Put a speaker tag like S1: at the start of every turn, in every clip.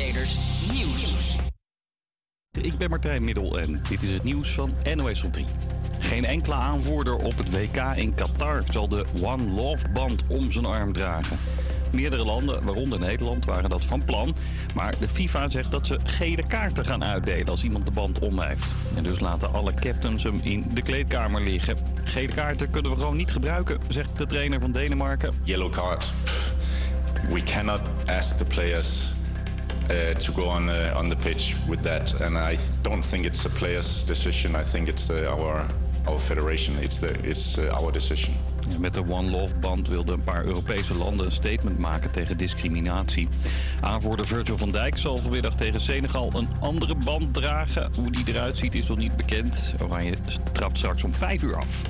S1: Creators Nieuws.
S2: Ik ben Martijn Middel en dit is het nieuws van NOS op 3. Geen enkele aanvoerder op het WK in Qatar zal de One Love band om zijn arm dragen. Meerdere landen, waaronder Nederland, waren dat van plan. Maar de FIFA zegt dat ze gele kaarten gaan uitdelen als iemand de band om heeft. En dus laten alle captains hem in de kleedkamer liggen. Gele kaarten kunnen we gewoon niet gebruiken, zegt de trainer van Denemarken.
S3: Yellow card. We cannot ask the players uh, to go on uh, on the pitch with that, and I don't think it's the players' decision. I think it's uh, our our federation. It's the it's uh, our decision.
S2: Met de One Love band wilden een paar Europese landen een statement maken tegen discriminatie. Aanvoerder Virgil van Dijk zal vanmiddag tegen Senegal een andere band dragen. Hoe die eruit ziet is nog niet bekend. Oranje trapt straks om 5 uur af.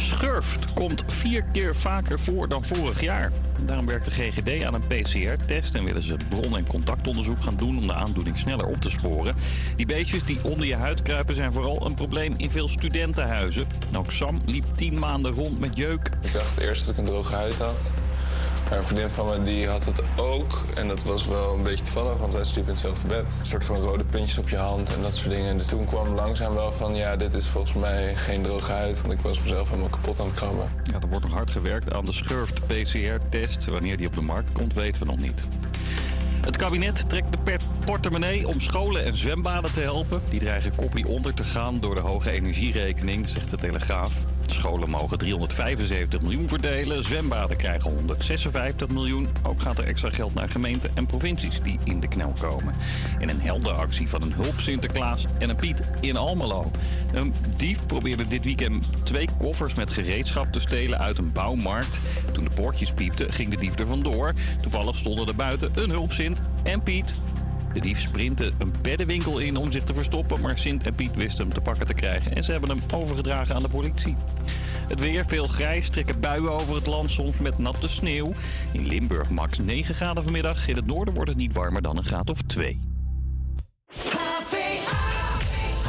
S2: Schurft komt vier keer vaker voor dan vorig jaar. Daarom werkt de GGD aan een PCR-test en willen ze bron- en contactonderzoek gaan doen om de aandoening sneller op te sporen. Die beestjes die onder je huid kruipen zijn vooral een probleem in veel studentenhuizen. Ook Sam liep tien maanden rond met jeuk.
S4: Ik dacht eerst dat ik een droge huid had. Een vriendin van me die had het ook. En dat was wel een beetje toevallig, want wij sliepen in hetzelfde bed. Een soort van rode puntjes op je hand en dat soort dingen. En dus toen kwam langzaam wel van, ja, dit is volgens mij geen droge huid. Want ik was mezelf helemaal kapot aan het krabben.
S2: Ja, er wordt nog hard gewerkt aan de Schurft PCR-test. Wanneer die op de markt komt, weten we nog niet. Het kabinet trekt de portemonnee om scholen en zwembaden te helpen. Die dreigen koppie onder te gaan door de hoge energierekening, zegt de Telegraaf. Scholen mogen 375 miljoen verdelen, zwembaden krijgen 156 miljoen. Ook gaat er extra geld naar gemeenten en provincies die in de knel komen. In een heldenactie van een hulp Sinterklaas en een Piet in Almelo. Een dief probeerde dit weekend twee koffers met gereedschap te stelen uit een bouwmarkt. Toen de poortjes piepten, ging de dief er vandoor. Toevallig stonden er buiten een hulpsint en Piet. De dief sprintte een beddenwinkel in om zich te verstoppen, maar Sint en Piet wisten hem te pakken te krijgen en ze hebben hem overgedragen aan de politie. Het weer, veel grijs, trekken buien over het land, soms met natte sneeuw. In Limburg max 9 graden vanmiddag, in het noorden wordt het niet warmer dan een graad of 2.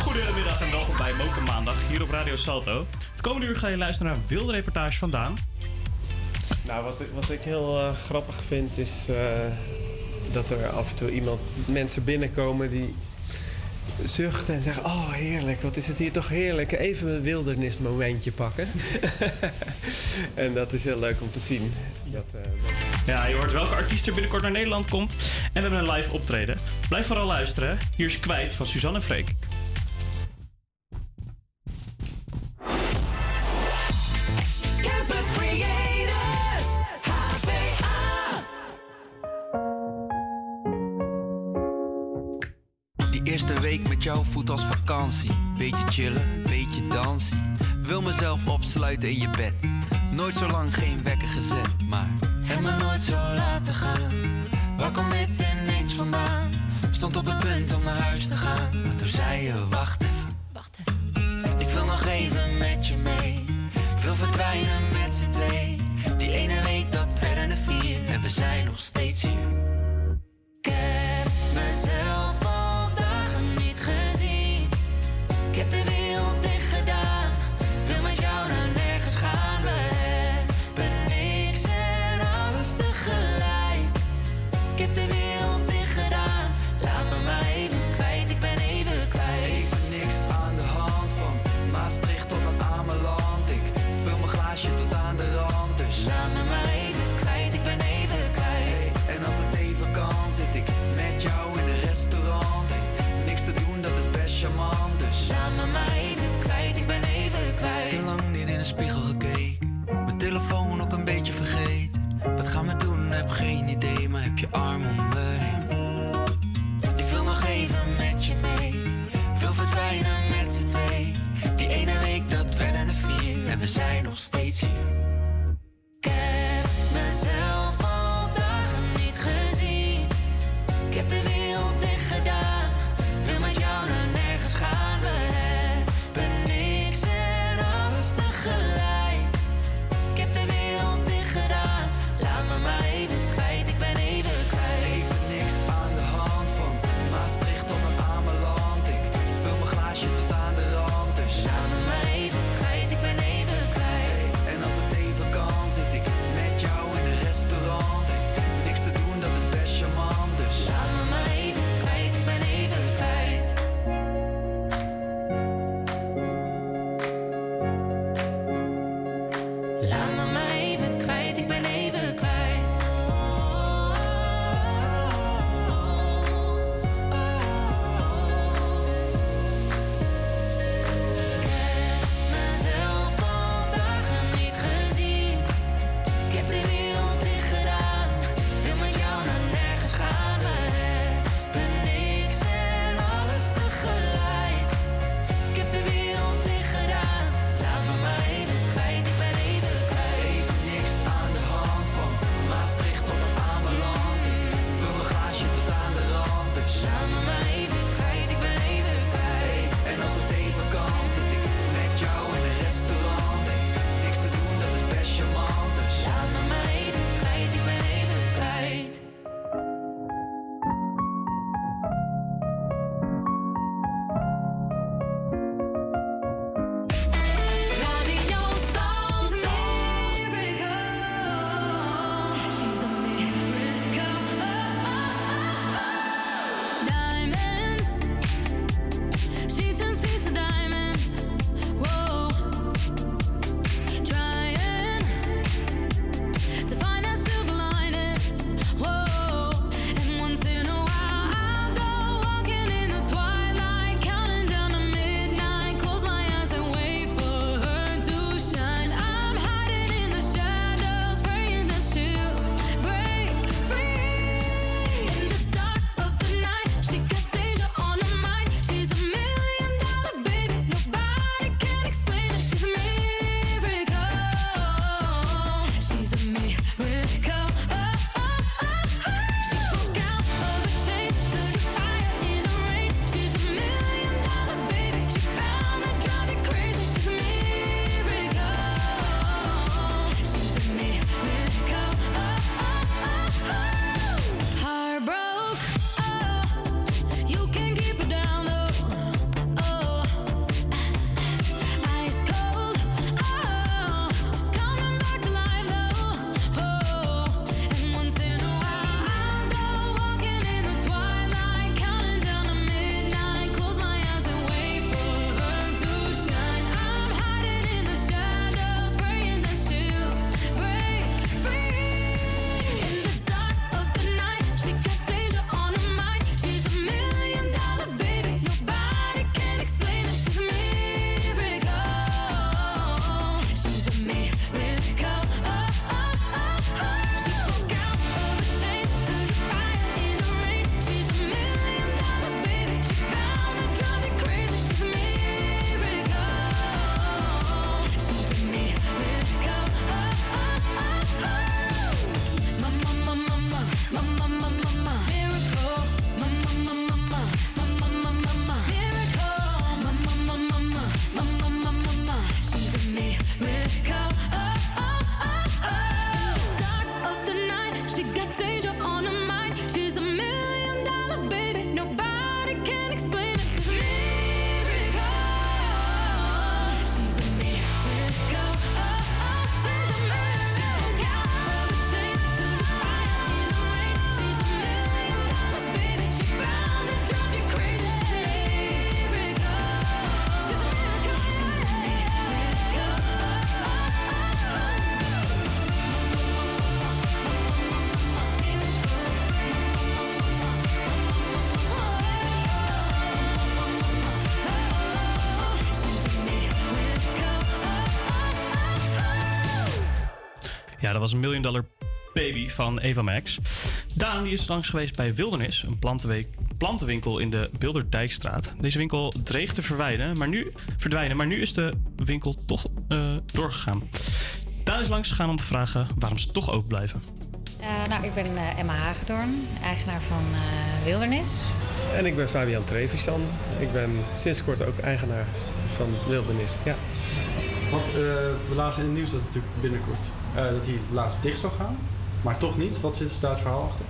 S5: Goedemiddag en welkom bij Moken Maandag hier op Radio Salto. Het komende uur ga je luisteren naar een wilde reportage van Daan.
S6: Nou, wat ik, wat ik heel eh, grappig vind is eh, dat er af en toe iemand, mensen binnenkomen die zuchten en zeggen: Oh, heerlijk, wat is het hier toch heerlijk. Even een wildernismomentje pakken. en dat is heel leuk om te zien. Eh, dat-
S5: Ja, je hoort welke artiest er binnenkort naar Nederland komt en we hebben een live optreden. Blijf vooral luisteren. Hier is Kwijt van Suzanne Freek.
S7: Met jou voelt als vakantie. Beetje chillen, beetje dansen. Wil mezelf opsluiten in je bed. Nooit zo lang geen wekker gezet, maar heb me nooit zo laten gaan. Waar komt dit ineens vandaan? Stond op het punt om naar huis te gaan. Maar toen zei je, wacht even. Wacht even. Ik wil nog even met je mee. Wil verdwijnen met z'n twee. Die ene week dat werden er vier. En we zijn nog steeds hier.
S5: was een Million Dollar Baby van Eva Max. Daan die is langs geweest bij Wildernis, een plantenwinkel in de Bilderdijkstraat. Deze winkel dreigt te verdwijnen, maar nu, verdwijnen, maar nu is de winkel toch eh, doorgegaan. Daan is langs gegaan om te vragen waarom ze toch open blijven.
S8: Eh, nou, ik ben eh, Emma Hagedorn, eigenaar van Wildernis.
S6: En ik ben Fabian Trevisan. Ik ben sinds kort ook eigenaar van Wildernis. Ja.
S9: Want we lazen in het nieuws dat het natuurlijk binnenkort eh, dat hij laatst dicht zou gaan. Maar toch niet. Wat zit daar het verhaal achter?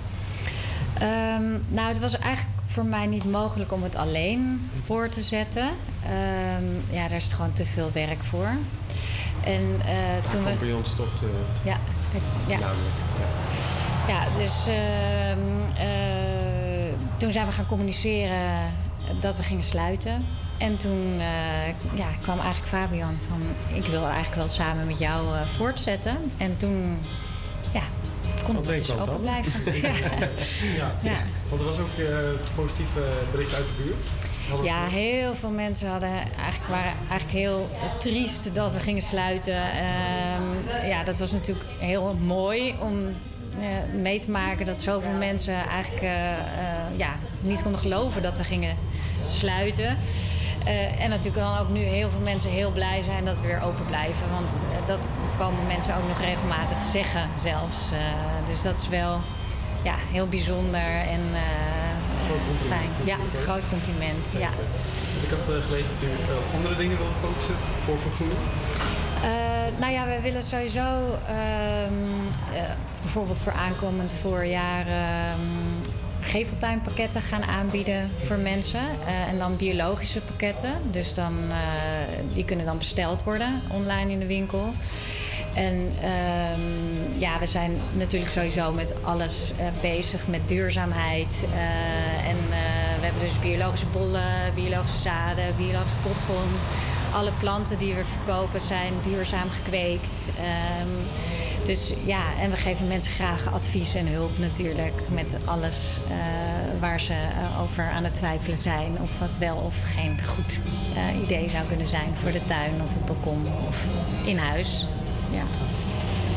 S8: Ehm, nou, het was eigenlijk voor mij niet mogelijk om het alleen voor te zetten. Ehm, ja, daar is gewoon te veel werk voor. En uh, toen we...
S6: stopte.
S8: Ja, ja.
S6: ja.
S8: Ja, dus ehm, eh, toen zijn we gaan communiceren dat we gingen sluiten. En toen eh, ja, kwam eigenlijk Fabian van... ik wil eigenlijk wel samen met jou eh, voortzetten. En toen ja, kon het dus open
S9: dan?
S8: blijven. ja.
S9: Ja.
S8: Ja.
S9: Want er was ook eh positieve bericht uit de buurt. Hadden-
S8: Ja, heel veel mensen hadden eigenlijk, waren eigenlijk heel triest dat we gingen sluiten. Ehm, ja, dat was natuurlijk heel mooi om mee te maken dat zoveel mensen eigenlijk eh, eh, ja, niet konden geloven dat we gingen sluiten. Eh, en natuurlijk dan ook nu heel veel mensen heel blij zijn dat we weer open blijven. Want eh, dat komen mensen ook nog regelmatig zeggen zelfs. Eh, dus dat is wel ja, heel bijzonder en eh, fijn. Ja, groot compliment. Ja.
S9: Ik had gelezen dat u andere dingen wilde focussen voor vergroening.
S8: Nou ja, we willen sowieso ehm, eh, bijvoorbeeld voor aankomend voorjaar ehm, geveltuinpakketten gaan aanbieden voor mensen. Eh, en dan biologische pakketten. Dus dan, eh, die kunnen dan besteld worden online in de winkel. En ehm, ja, we zijn natuurlijk sowieso met alles eh, bezig met duurzaamheid. En we hebben dus biologische bollen, biologische zaden, biologische potgrond. Alle planten die we verkopen zijn duurzaam gekweekt. Dus ja, en we geven mensen graag advies en hulp natuurlijk met alles eh, waar ze eh, over aan het twijfelen zijn. Of wat wel of geen goed eh, idee zou kunnen zijn voor de tuin of het balkon of in huis. Ja.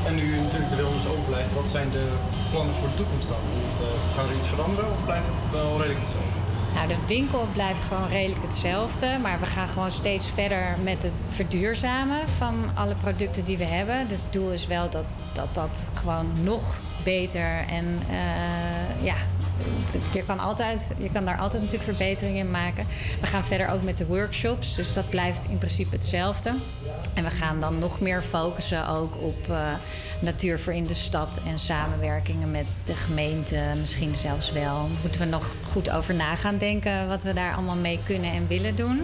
S9: En nu natuurlijk de wilderness open blijft, wat zijn de plannen voor de toekomst dan? Want, gaat er iets veranderen of blijft het wel redelijk hetzelfde?
S8: Nou, de winkel blijft gewoon redelijk hetzelfde. Maar we gaan gewoon steeds verder met het verduurzamen van alle producten die we hebben. Dus het doel is wel dat dat, dat gewoon nog beter en eh, ja. Je kan, altijd, je kan daar altijd natuurlijk verbeteringen in maken. We gaan verder ook met de workshops, dus dat blijft in principe hetzelfde. En we gaan dan nog meer focussen ook op eh, natuur voor in de stad en samenwerkingen met de gemeente. Misschien zelfs wel. Moeten we nog goed over na gaan denken wat we daar allemaal mee kunnen en willen doen.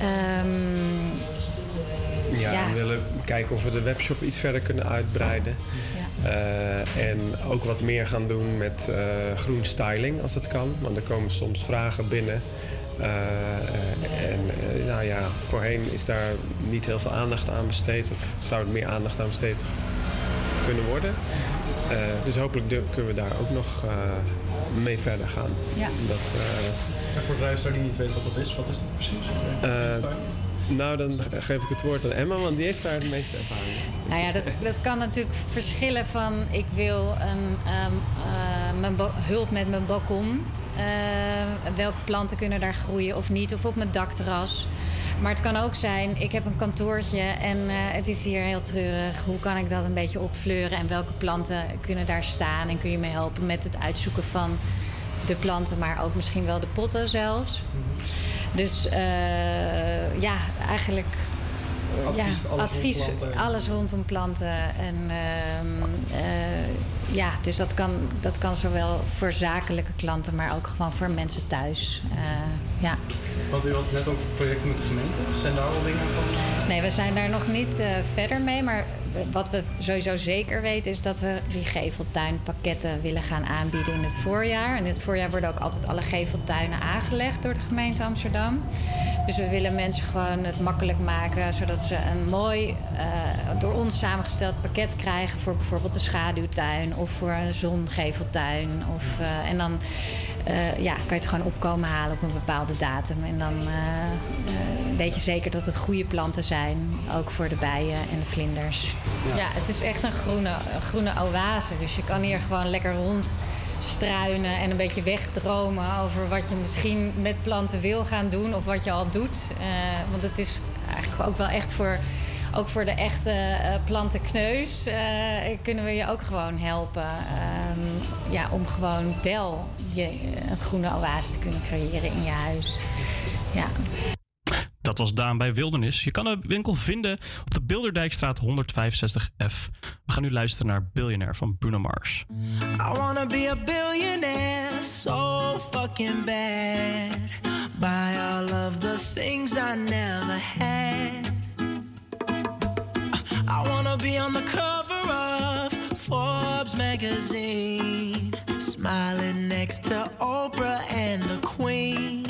S8: Ehm,
S6: Ja,
S8: Ja.
S6: we willen kijken of we de webshop iets verder kunnen uitbreiden. Eh, en ook wat meer gaan doen met eh, groen styling als het kan. Want er komen soms vragen binnen. Eh, eh, en nou ja, voorheen is daar niet heel veel aandacht aan besteed. Of zou er meer aandacht aan besteed kunnen worden. Eh, dus hopelijk kunnen we daar ook nog eh, mee verder gaan.
S8: Ja.
S6: Dat, eh,
S9: En voor de luisteraar die niet weet wat dat is, wat is dat precies?
S6: Nou, dan geef ik het woord aan Emma, want die heeft daar de meeste ervaring.
S8: Nou ja, dat, dat kan natuurlijk verschillen van ik wil een, ehm, eh, mijn hulp met mijn balkon. Eh, welke planten kunnen daar groeien of niet, of op mijn dakterras. Maar het kan ook zijn, ik heb een kantoortje en eh, het is hier heel treurig. Hoe kan ik dat een beetje opfleuren en welke planten kunnen daar staan? En kun je me helpen met het uitzoeken van de planten, maar ook misschien wel de potten zelfs. Dus eh, ja, eigenlijk
S9: Advies,
S8: ja,
S9: alles
S8: advies, rondom planten. En ehm, eh, ja, dus dat kan, dat kan zowel voor zakelijke klanten, maar ook gewoon voor mensen thuis. Eh, ja.
S9: Want u had het net over projecten met de gemeente. Zijn daar al dingen van?
S8: Nee, we zijn daar nog niet verder mee. Maar wat we sowieso zeker weten is dat we die geveltuinpakketten willen gaan aanbieden in het voorjaar. En in het voorjaar worden ook altijd alle geveltuinen aangelegd door de gemeente Amsterdam. Dus we willen mensen gewoon het makkelijk maken, zodat ze een mooi eh, door ons samengesteld pakket krijgen voor bijvoorbeeld de schaduwtuin of voor een zongeveltuin. Of, eh, en dan eh, ja, kan je het gewoon opkomen halen op een bepaalde datum. En dan eh, eh, weet je zeker dat het goede planten zijn, ook voor de bijen en de vlinders. Ja, het is echt een groene, een groene oase. Dus je kan hier gewoon lekker rond struinen en een beetje wegdromen over wat je misschien met planten wil gaan doen of wat je al doet. Eh, want het is eigenlijk ook wel echt voor, ook voor de echte eh, plantenkneus eh, kunnen we je ook gewoon helpen. Ehm, ja, om gewoon wel je, een groene oase te kunnen creëren in je huis. Ja.
S5: Dat was Daan bij Wildernis. Je kan de winkel vinden op de Bilderdijkstraat 165F. We gaan nu luisteren naar Billionaire van Bruno Mars.
S10: I wanna be a billionaire so fucking bad. Buy all of the things I never had. I wanna be on the cover of Forbes magazine, smiling next to Oprah and the Queen.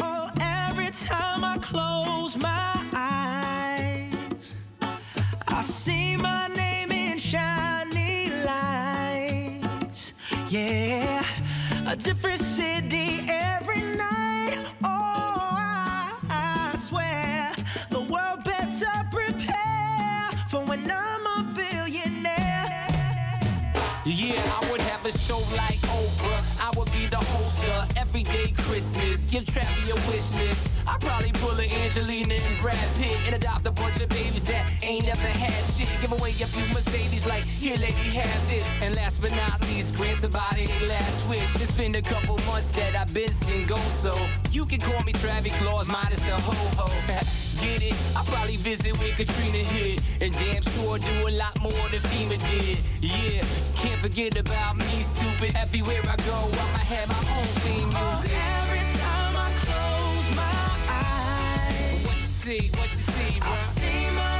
S10: Oh, every time I close my eyes, I see my name in shiny lights. Yeah, a different city.
S11: Like Oprah. I would be the host of Everyday Christmas. Give Travi a wish list. I'd probably pull a Angelina and Brad Pitt and adopt a bunch of babies that ain't never had shit. Give away a few Mercedes, like, here, lady, have this. And last but not least, grant somebody their last wish. It's been a couple months that I've been single, so you can call me Travis Claus, minus the ho ho. Get it? I probably visit where Katrina hit, and damn sure do a lot more than FEMA did. Yeah, can't forget about me, stupid. Everywhere I go, I'ma have my own theme oh, music.
S10: Oh, Every time I close my eyes,
S11: What you see? What you see, bro?
S10: I see my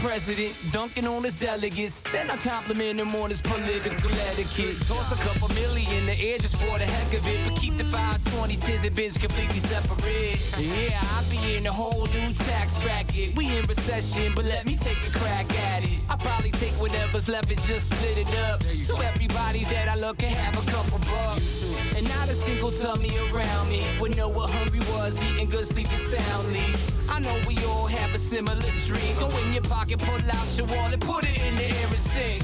S11: president, dunking on his delegates. Then I compliment him on his political etiquette. Toss a couple million in the air just for the heck of it. But keep the fives, 20s, and bins completely separate. Yeah, I'll be in a whole new tax bracket. We in recession, but let me take a crack at it. I probably take whatever's left and just split it up. So everybody that I look can have a couple bucks. And not a single tummy around me would know what hungry was, eating good, sleeping soundly. I know we all have a similar dream. Go in your pocket, pull out your wallet, put it in the air and sing.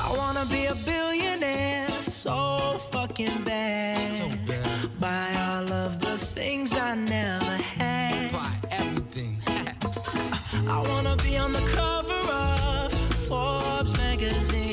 S10: I wanna be a billionaire so fucking bad. Buy all of the things I never had.
S11: Buy everything.
S10: I wanna be on the cover of Forbes magazine,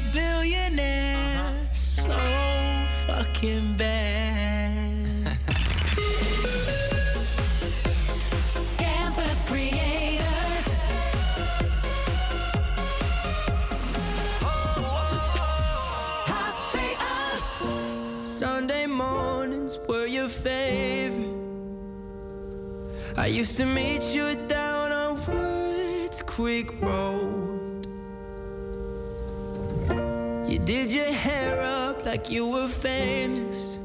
S10: a billionaire so fucking bad.
S1: Campus Creators.
S10: Sunday mornings were your favorite. I used to meet you down on Woods Creek Road. Did your hair up like you were famous.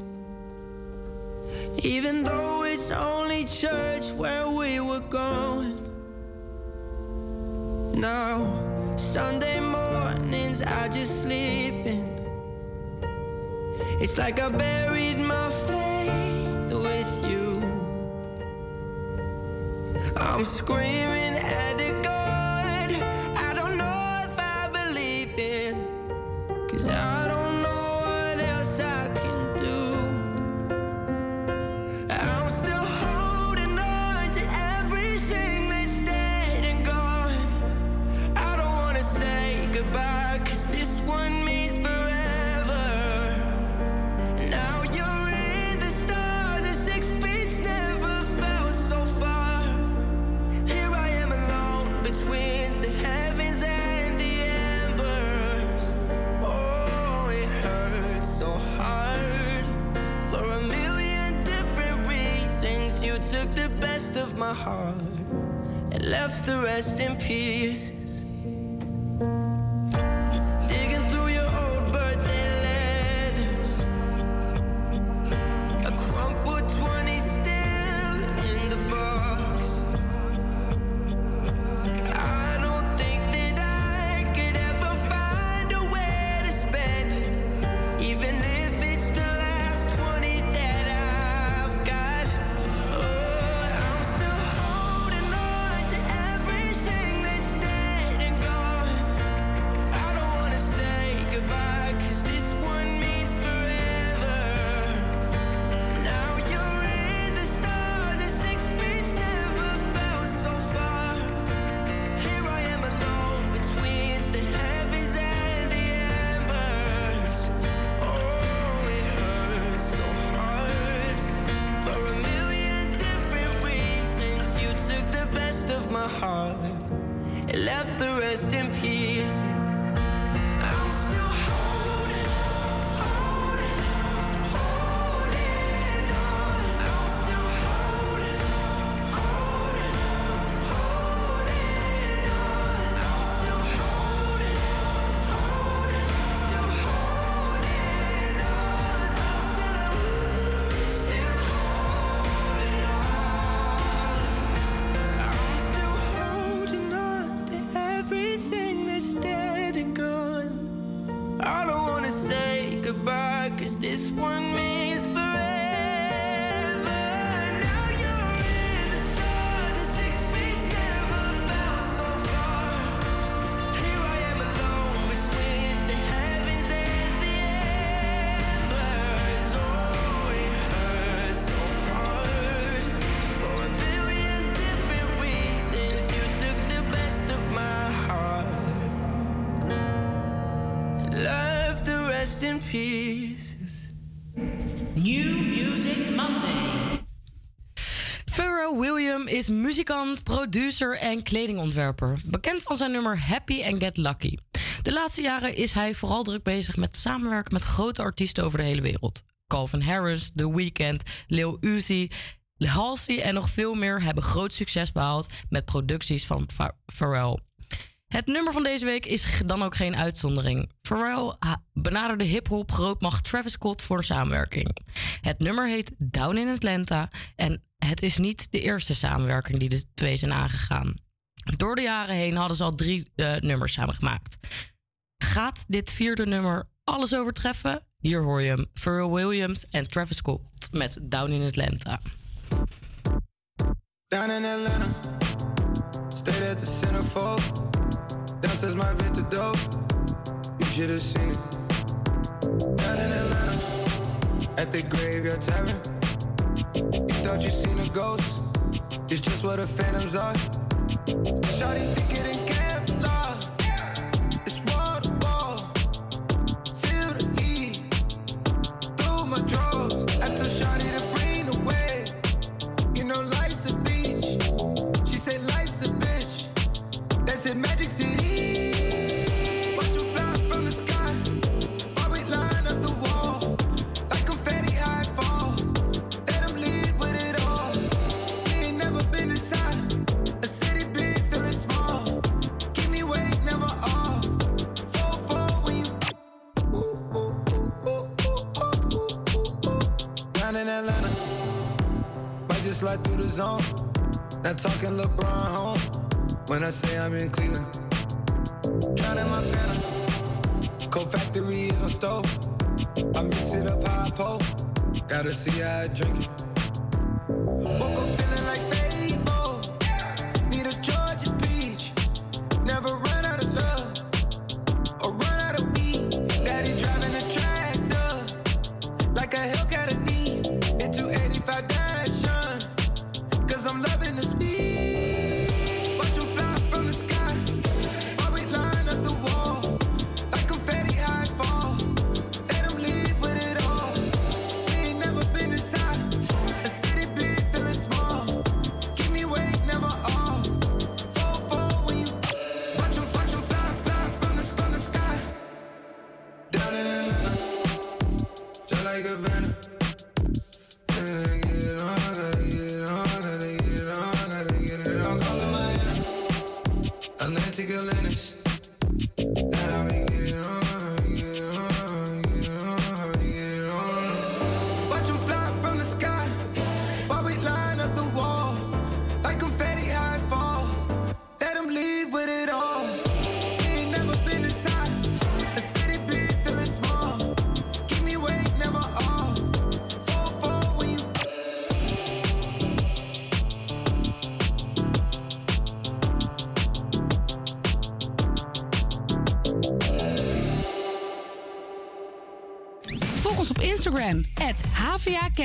S10: Even though it's only church where we were going. Now, Sunday mornings I just sleep in. It's like I buried my faith with you. I'm screaming at the God left the rest in pieces.
S12: Muzikant, producer en kledingontwerper. Bekend van zijn nummer Happy and Get Lucky. De laatste jaren is hij vooral druk bezig met samenwerken met grote artiesten over de hele wereld. Calvin Harris, The Weeknd, Lil Uzi, Halsey en nog veel meer hebben groot succes behaald met producties van Pha- Pharrell. Het nummer van deze week is dan ook geen uitzondering. Pharrell ha- benaderde hip-hop grootmacht Travis Scott voor samenwerking. Het nummer heet Down in Atlanta en het is niet de eerste samenwerking die de twee zijn aangegaan. Door de jaren heen hadden ze al drie eh, nummers samen gemaakt. Gaat dit vierde nummer alles overtreffen? Hier hoor je hem: Pharrell Williams en Travis Scott met Down in Atlanta.
S13: Down in Atlanta, stayed at the centerfold. Downstairs my vintage dope, you should have seen it. Down in Atlanta, at the graveyard tavern. Thought you seen a ghost, it's just what the phantoms are. Shawty thicker than Kevlar, slide through the zone. Not talking LeBron home. When I say I'm in Cleveland. Drowning my phantom. Cold factory is my stove. I mix it up I pull. Gotta see how I drink it.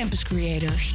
S14: Campus Creators.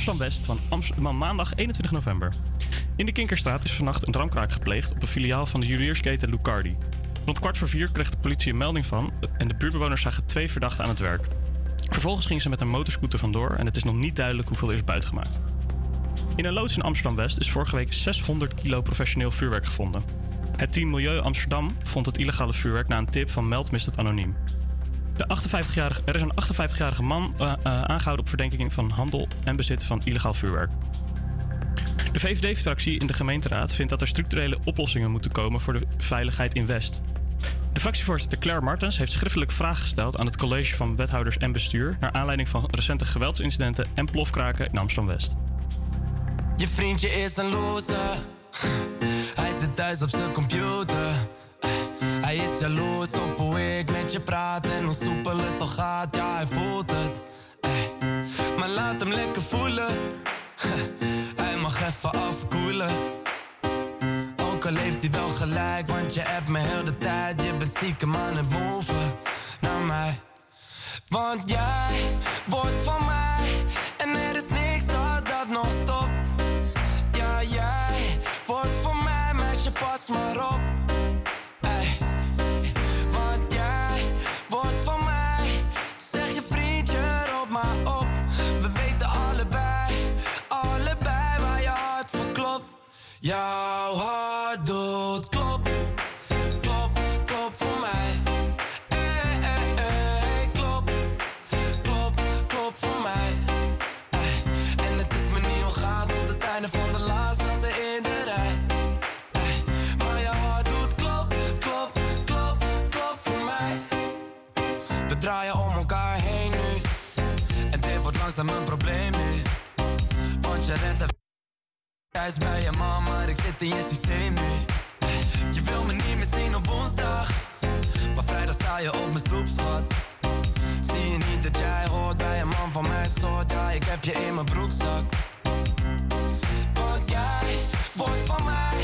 S5: Amsterdam-West van, maandag 21 november. In de Kinkerstraat is vannacht een ramkraak gepleegd op een filiaal van de juweliersketen Lucardi. Rond kwart voor vier kreeg de politie een melding van en de buurtbewoners zagen twee verdachten aan het werk. Vervolgens gingen ze met een motorscooter vandoor en het is nog niet duidelijk hoeveel er is buitgemaakt. In een loods in Amsterdam-West is vorige week 600 kilo professioneel vuurwerk gevonden. Het team Milieu Amsterdam vond het illegale vuurwerk na een tip van Meld Mist het Anoniem. De 58-jarige, er is een 58-jarige man eh, eh, aangehouden op verdenking van handel en bezit van illegaal vuurwerk. De VVD-fractie in de gemeenteraad vindt dat er structurele oplossingen moeten komen voor de veiligheid in West. De fractievoorzitter Claire Martens heeft schriftelijk vragen gesteld aan het college van wethouders en bestuur naar aanleiding van recente geweldsincidenten en plofkraken in Amsterdam-West.
S15: Je vriendje is een loser. Hij zit thuis op zijn computer. Jaloers op hoe ik met je praat en hoe soepel het toch gaat. Ja, hij voelt het. Maar laat hem lekker voelen. Hij mag even afkoelen. Ook al heeft hij wel gelijk, want je hebt me heel de tijd. Je bent stiekem aan het moven naar mij. Want jij wordt van mij en er is niks dat dat nog stopt. Ja, jij wordt van mij, meisje, pas maar op. Jouw hart doet klop, klop, klop voor mij. Ey, ey, ey, klop, klop, klop voor mij. Ey, En het is me niet ongaan tot het einde van de laatste als in de rij. Ey, Maar je hart doet klop, klop, klop, klop voor mij. We draaien om elkaar heen nu. En dit wordt langzaam een probleem nu. Want je redt de thuis bij je man, maar ik zit in je systeem nu. Je wil me niet meer zien op woensdag, maar vrijdag sta je op mijn stoep, schat. Zie je niet dat jij hoort bij een man van mijn soort? Ja, ik heb je in mijn broekzak. Want jij wordt van mij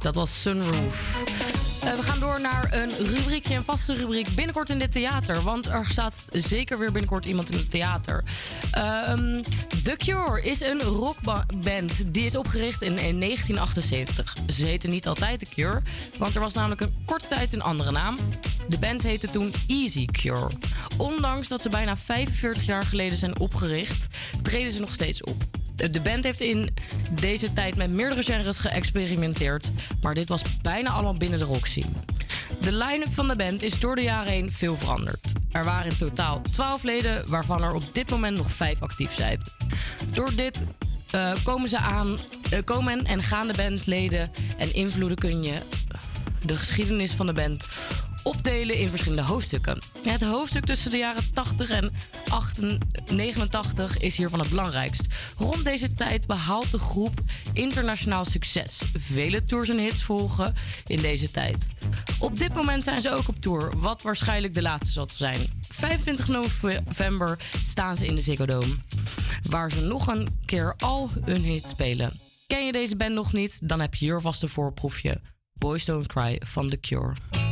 S15: Dat
S12: was Sunroof. Eh, we gaan door naar een rubriekje, een vaste rubriek. Binnenkort in dit theater. Want er staat zeker weer binnenkort iemand in het theater. Ehm, The Cure is een rockband. Die is opgericht in, in 1978. Ze heten niet altijd The Cure. Want er was namelijk een korte tijd een andere naam. De band heette toen Easy Cure. Ondanks dat ze bijna 45 jaar geleden zijn opgericht, treden ze nog steeds op. De band heeft in deze tijd met meerdere genres geëxperimenteerd, maar dit was bijna allemaal binnen de rockscene. De line-up van de band is door de jaren heen veel veranderd. Er waren in totaal 12 leden, waarvan er op dit moment nog 5 actief zijn. Door dit eh, komen ze aan, eh, komen en gaan de bandleden en invloeden kun je de geschiedenis van de band opdelen in verschillende hoofdstukken. Het hoofdstuk tussen de jaren 80 en 89 is hiervan het belangrijkst. Rond deze tijd behaalt de groep internationaal succes. Vele tours en hits volgen in deze tijd. Op dit moment zijn ze ook op tour, wat waarschijnlijk de laatste zal zijn. 25 november staan ze in de Ziggo Dome, waar ze nog een keer al hun hits spelen. Ken je deze band nog niet? Dan heb je hier vast een voorproefje. Boys Don't Cry van The Cure.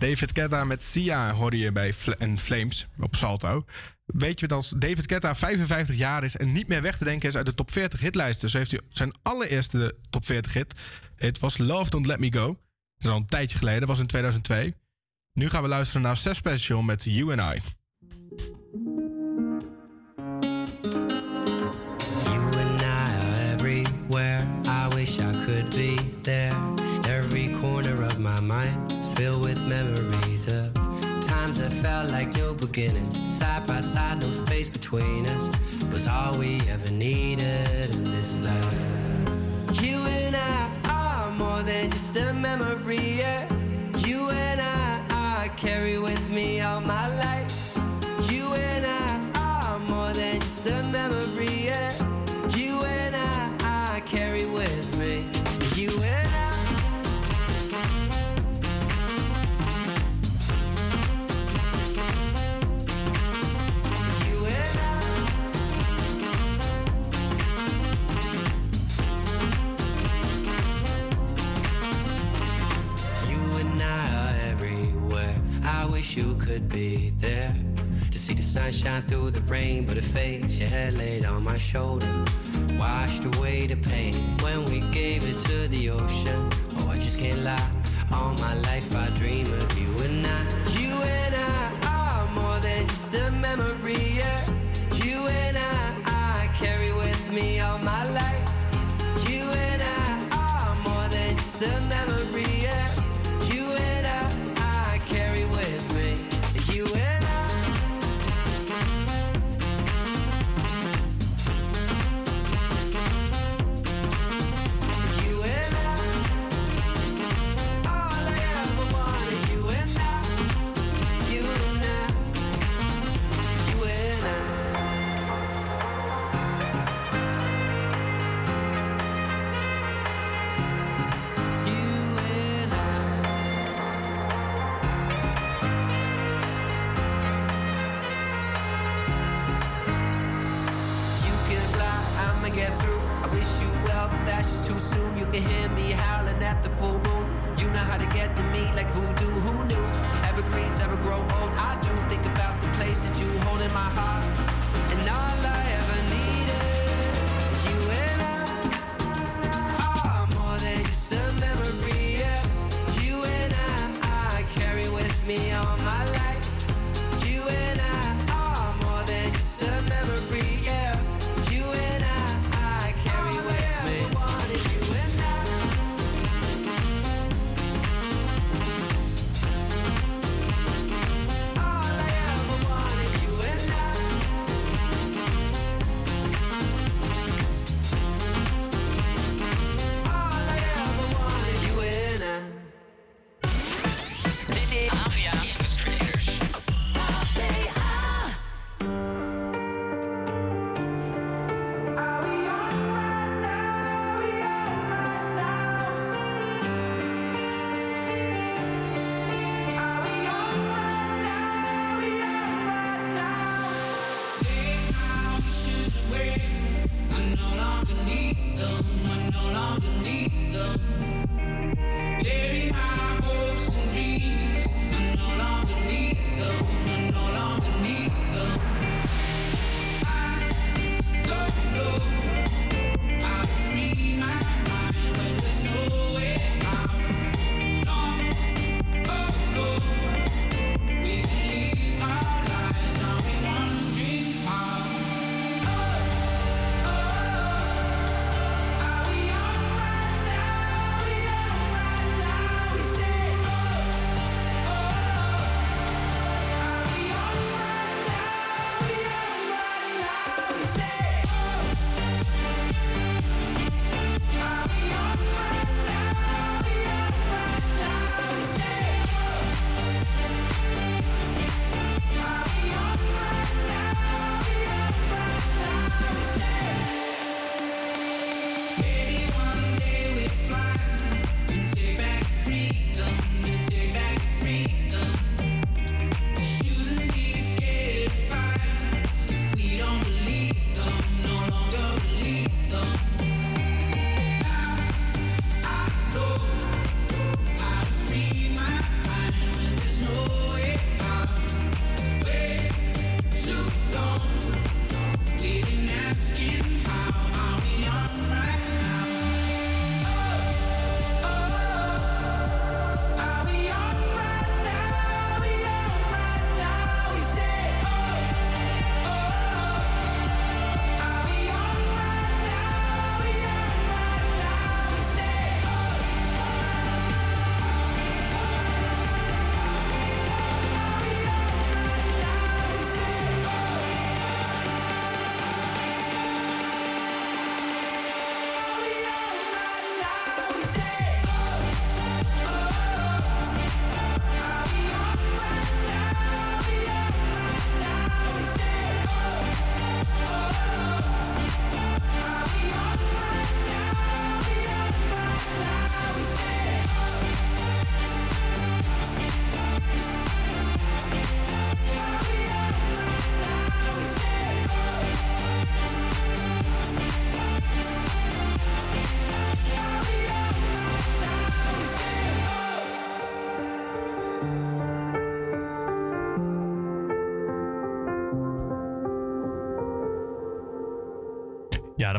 S16: David Guetta met Sia hoorde je bij Fl Flames op Salto. Weet je dat David Guetta 55 jaar is en niet meer weg te denken is uit de top 40 hitlijsten? Zo heeft hij zijn allereerste top 40 hit. Het was Love Don't Let Me Go. Dat is al een tijdje geleden, dat was in 2002. Nu gaan we luisteren naar Seth Special met You and I.
S17: You and I are everywhere. I wish I could be there. Every corner of my mind filled with memories of times that felt like new beginnings. Side by side, no space between us. Was all we ever needed in this life. You and I are more than just a memory. Yeah. You and I, carry with me all my life. You and I are more than just a memory. Yeah. Wish you could be there to see the sunshine through the rain, but it fades. Your head laid on my shoulder, washed away the pain when we gave it to the ocean. Oh, I just can't lie. All my life I dream of you and I. You and I are more than just a memory. Yeah. You and I, I carry with me all my life. You and I are more than just a memory.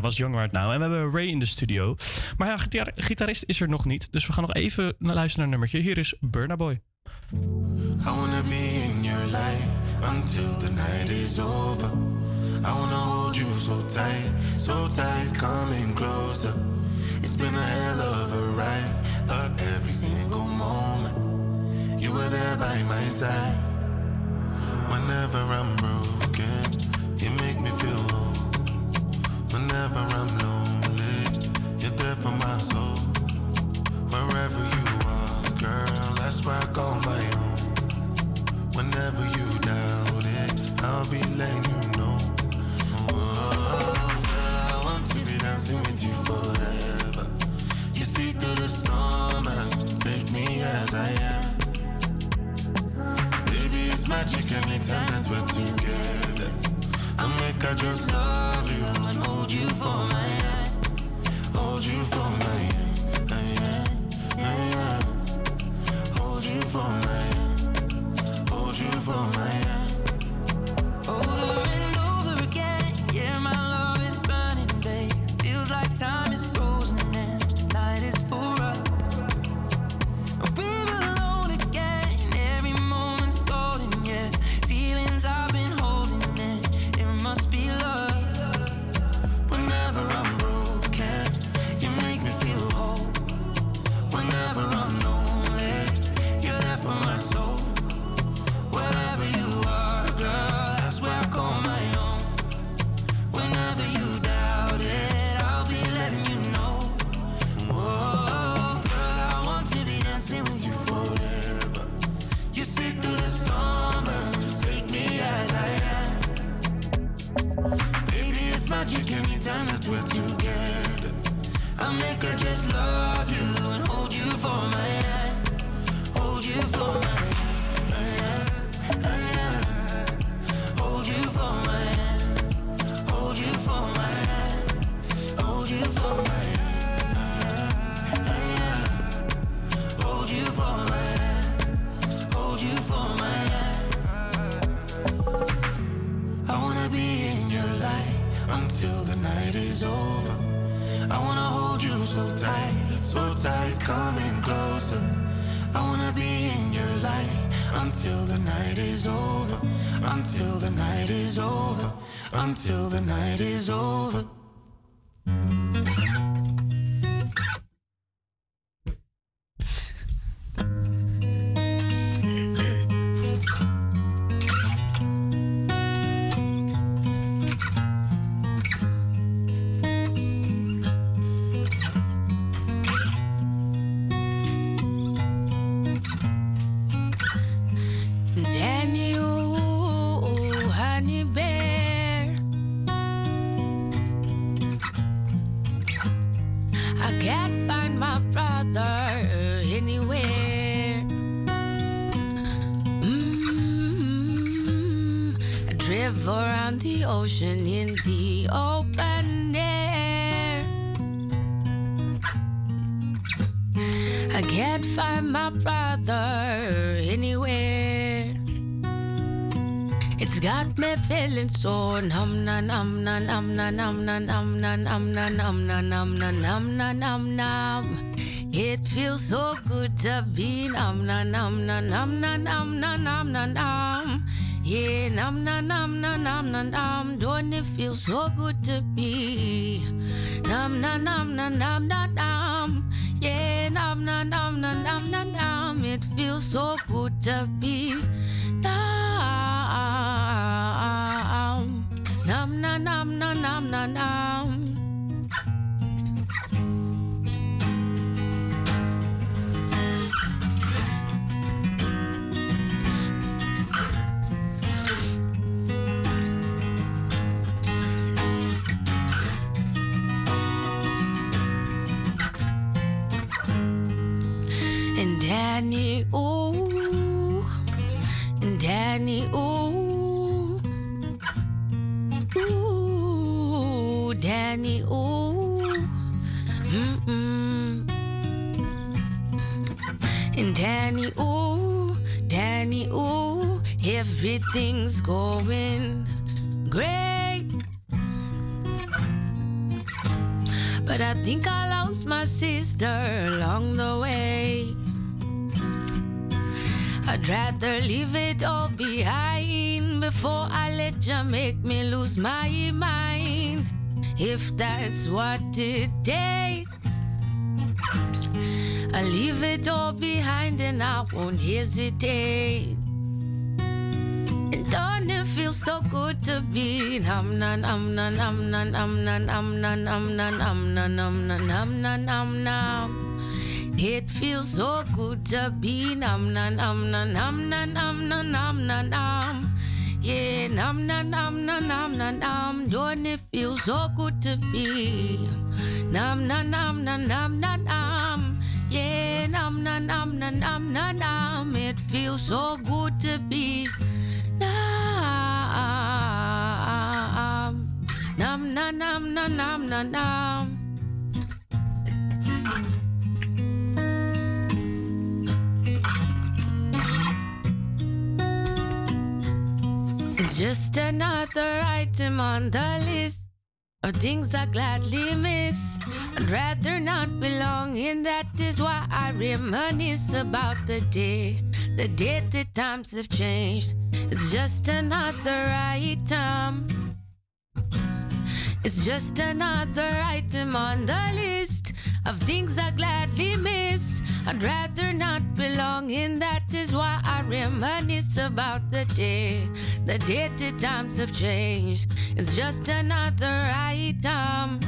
S5: Dat was Young Right Now. En we hebben Ray in de studio. Maar ja, gitaar- gitarist is er nog niet. Dus we gaan nog even luisteren naar een nummertje. Hier is Burna Boy.
S18: I wanna be in your light until the night is over. I wanna hold you so tight, so tight, coming closer. It's been a hell of a ride, but every single moment you were there by my side. Whenever I'm broken,
S19: ocean in the open air. I can't find my brother anywhere. It's got me feeling so num na num na num na num na num na num na num na num num num. It feels so good to be num na num na num na num na num na num. Yeah, num na num na num num and it feels so good to be. Nam nam nam nam nam nam nam. Yeah, nam nam nam nam nam nam nam. It feels so good to be. Nam nam nam nam nam nam nam. Danny, ooh, Danny, ooh, ooh, Danny, ooh, mm-mm. And Danny, ooh, Danny, ooh, everything's going great. But I think I lost my sister along the way. I'd rather leave it all behind before I let you make me lose my mind. If that's what it takes, I'll leave it all behind and I won't hesitate. And don't it feel so good to be num num num num num num num num num num num num num num it feels so good to be num num num num num num num num num num num. Yeah, num num num num num num num. Don't it feel so good to be num num num num num num num. Yeah, num num num num num num num. It feels so good to be num num num num num num num. Just another item on the list of things I gladly miss. I'd rather not belong in that is why I reminisce about the day, the day the times have changed. It's just another item. It's just another item on the list of things I gladly miss. I'd rather not belong in that is why I reminisce about the day, the day the times have changed. It's just another item.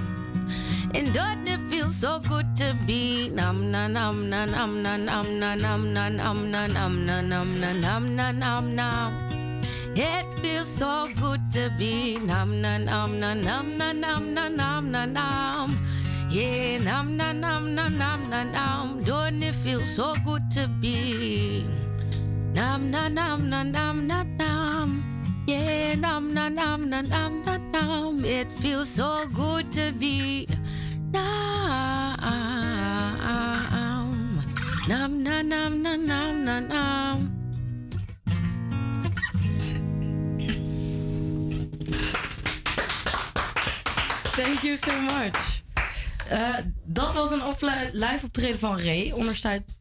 S19: And doesn't it feel so good to be num num num num num num num num num num num num num num num num num num It feels so good to be num num num num num num num num num num num Yeah, num num num num num num num Don't it feel so good to be num num num num num num num Yeah, num num num num num num num It feels so good to be Nam, nam, nam, nam, nam, nam, nam.
S12: Thank you so much. Eh, dat was een live optreden van Ray,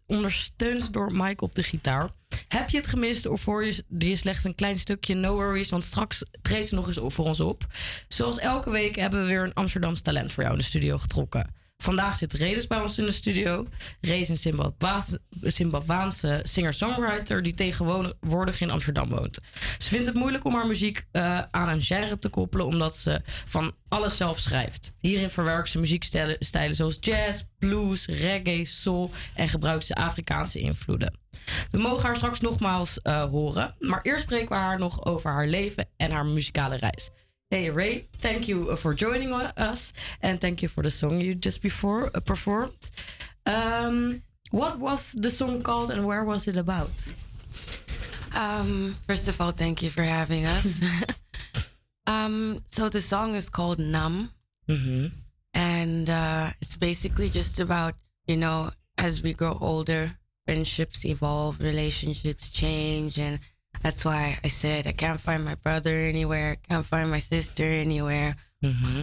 S12: ondersteund, door Mike op de gitaar. Heb je het gemist of voor je, slechts een klein stukje? No worries, want straks treedt ze nog eens voor ons op. Zoals elke week hebben we weer een Amsterdams talent voor jou in de studio getrokken. Vandaag zit Ray dus bij ons in de studio. Ray is een Zimbabwaanse- singer-songwriter die tegenwoordig in Amsterdam woont. Ze vindt het moeilijk om haar muziek eh, aan een genre te koppelen, omdat ze van alles zelf schrijft. Hierin verwerkt ze muziekstijlen stijlen zoals jazz, blues, reggae, soul en gebruikt ze Afrikaanse invloeden. We mogen haar straks nogmaals eh, horen, maar eerst spreken we haar nog over haar leven en haar muzikale reis. Hey Ray, thank you for joining us and thank you for the song you just before uh, performed. Um, what was the song called and where was it about?
S19: Um, first of all, thank you for having us. um, so the song is called Numb. And uh, it's basically just about, you know, as we grow older, friendships evolve, relationships change. And that's why I said I can't find my brother anywhere, can't find my sister anywhere.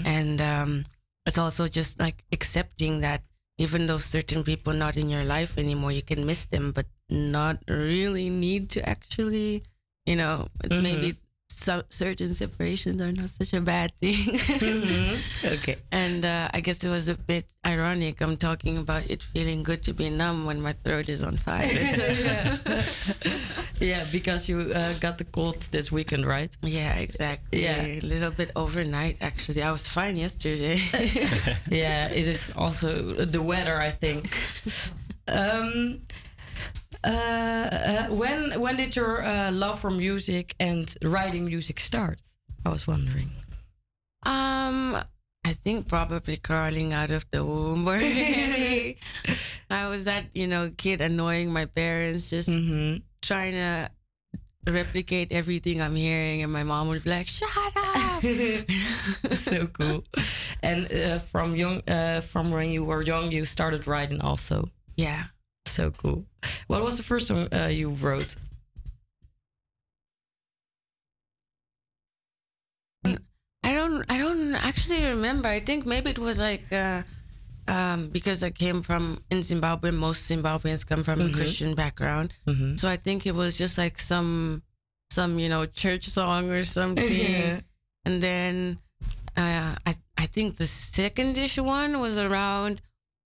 S19: And um, it's also just like accepting that even though certain people not in your life anymore, you can miss them, but not really need to actually, you know, maybe so, certain separations are not such a bad thing.
S12: Okay.
S19: And uh, I guess it was a bit ironic. I'm talking about it feeling good to be numb when my throat is on fire. So-
S12: Yeah, because you uh, got the cold this weekend, right?
S19: Yeah, exactly.
S12: Yeah.
S19: A little bit overnight, actually. I was fine yesterday.
S12: yeah, it is also the weather, I think. Um, uh, uh, when when did your uh, love for music and writing music start? I was wondering.
S19: Um, I think probably crawling out of the womb. I was that you know kid annoying my parents, just trying to replicate everything I'm hearing, and my mom would be like, "Shut up."
S12: so cool. And uh, from young, uh, from when you were young, you started writing also.
S19: Yeah.
S12: So cool. What was the first song uh, you wrote?
S19: I don't I don't actually remember. I think maybe it was like uh, um, because I came from in Zimbabwe, most Zimbabweans come from
S12: Mhm.
S19: a Christian background.
S12: Mhm.
S19: So I think it was just like some, some you know, church song or something.
S12: Yeah.
S19: And then uh, I I think the second-ish one was around,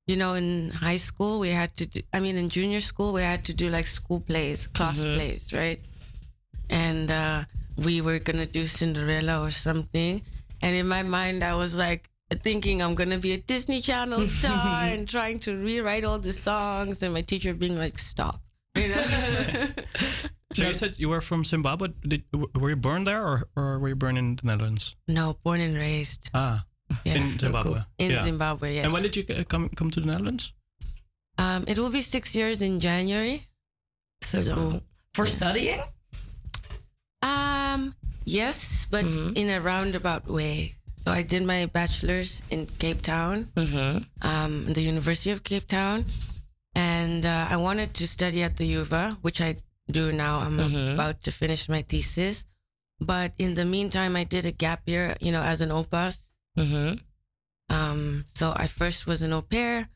S19: you know, in high school we had to do. I mean, in junior school we had to do like school plays, class
S12: Mhm.
S19: plays, right? And uh, we were gonna do Cinderella or something. And in my mind, I was like thinking I'm gonna be a Disney Channel star and trying to rewrite all the songs, and my teacher being like, "Stop." You know?
S5: So you said you were from Zimbabwe. Did, were you born there or, or were you born in the Netherlands?
S19: no, born and raised
S5: Ah,
S19: Yes.
S5: in Zimbabwe.
S19: cool. In
S5: Yeah.
S19: Zimbabwe, yes.
S5: And when did you c- come come to the Netherlands?
S19: Um, it will be six years in January.
S12: So, cool. For studying?
S19: Um, yes, but
S12: Mm-hmm.
S19: in a roundabout way. So I did my bachelor's in Cape Town,
S12: Mm-hmm.
S19: um, the University of Cape Town, and uh, I wanted to study at the UVA, which I do now. I'm
S12: Mhm.
S19: about to finish my thesis, but in the meantime, I did a gap year, you know, as an OPAS.
S12: Mm-hmm.
S19: Um, so I first was an au pair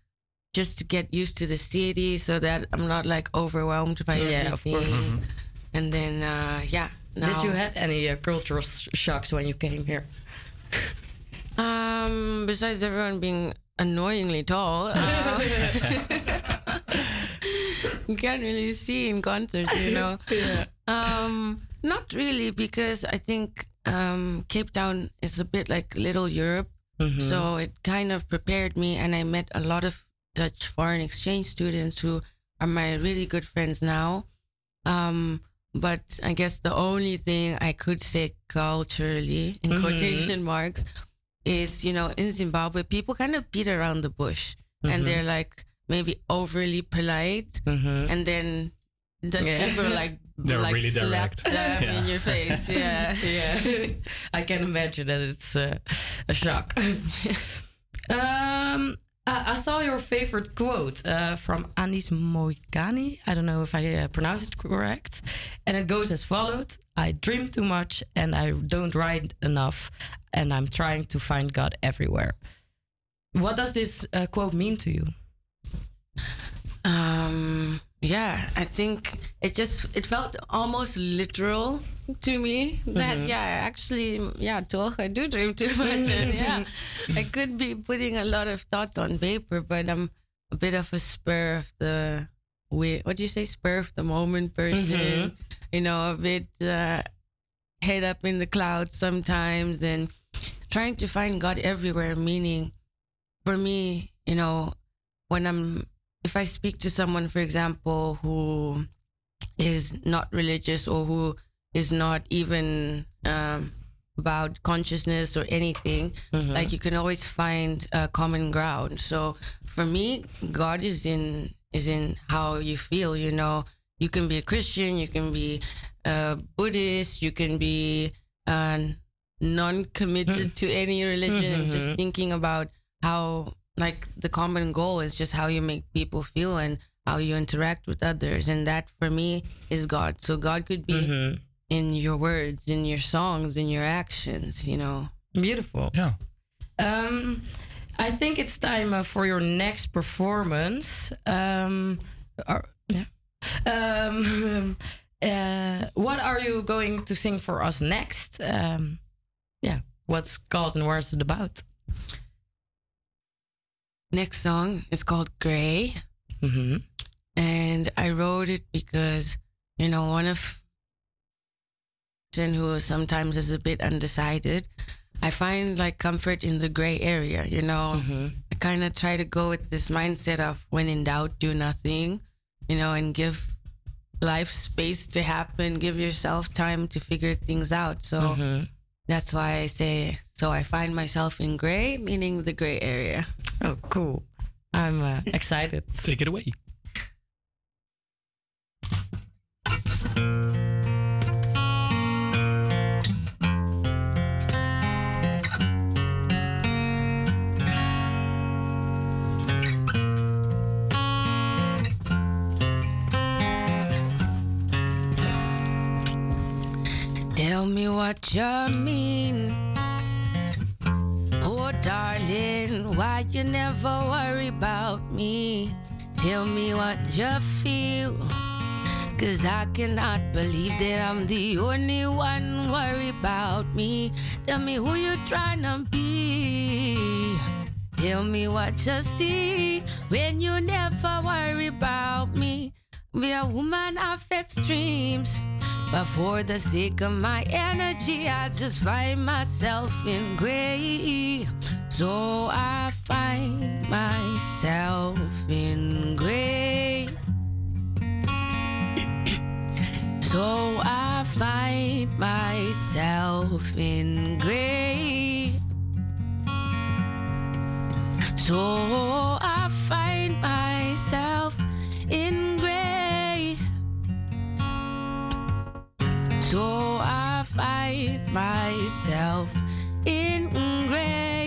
S19: just to get used to the city so that I'm not like overwhelmed by
S12: Yeah, of
S19: everything.
S12: course. Mhm.
S19: And then, uh, yeah.
S12: Did you
S19: now-
S12: had any uh, cultural sh- shocks when you came here?
S19: Um, besides everyone being annoyingly tall, uh, you can't really see in concerts, you know.
S12: Yeah.
S19: Um, not really, because I think um, Cape Town is a bit like Little Europe,
S12: Mhm.
S19: so it kind of prepared me, and I met a lot of Dutch foreign exchange students who are my really good friends now. Um, but I guess the only thing I could say culturally, in
S12: Mhm.
S19: quotation marks, is you know in Zimbabwe people kind of beat around the bush,
S12: Mhm.
S19: and they're like maybe overly polite,
S12: Mhm.
S19: and then Dutch
S12: Yeah.
S19: people like
S5: They're
S19: like
S5: really
S19: slap
S5: direct.
S19: them
S5: Yeah.
S19: in your face. Yeah,
S12: yeah. I can imagine that it's uh, a shock. um, I, I saw your favorite quote uh, from Anis Moigani. I don't know if I uh, pronounce it correct. And it goes as followed I dream too much and I don't write enough, and I'm trying to find God everywhere. What does this uh, quote mean to you?
S19: Um, yeah, I think it just it felt almost literal to me that
S12: Mhm.
S19: yeah, actually yeah, toch, I do dream too much. and yeah, I could be putting a lot of thoughts on paper, but I'm a bit of a spur of the wi- what do you say, spur of the moment person.
S12: Mhm.
S19: You know, a bit uh, head up in the clouds sometimes, and trying to find God everywhere. Meaning, for me, you know, when I'm if I speak to someone, for example, who is not religious or who is not even um, about consciousness or anything,
S12: Mhm.
S19: like you can always find a common ground. So for me, God is in is in how you feel. You know, you can be a Christian, you can be a Buddhist, you can be non-committed to any religion, just thinking about how like the common goal is just how you make people feel and how you interact with others and that for me is god so god could be
S12: Mhm.
S19: in your words in your songs in your actions you know
S12: Beautiful.
S5: Yeah.
S12: Um, I think it's time uh, for your next performance. Um, are- yeah. Um, uh, what are you going to sing for us next? Um, yeah. What's called and where's it about?
S19: Next song is called gray
S12: Mm-hmm.
S19: and i wrote it because you know one of who sometimes is a bit undecided i find like comfort in the gray area you know I kind of try to go with this mindset of when in doubt, do nothing, you know, and give life space to happen, give yourself time to figure things out. So
S12: Mhm.
S19: That's why I say, so I find myself in gray, meaning the gray area.
S12: Oh, cool. I'm uh, excited.
S5: Take it away.
S19: Tell me what you mean. Oh, darling, why you never worry about me. Tell me what you feel. Cause I cannot believe that I'm the only one worried about me. Tell me who you trying to be. Tell me what you see when you never worry about me. Be a woman of extremes. But for the sake of my energy, I just find myself in gray. So I find myself in gray. So I find myself in gray. So I find myself in So I find myself in gray.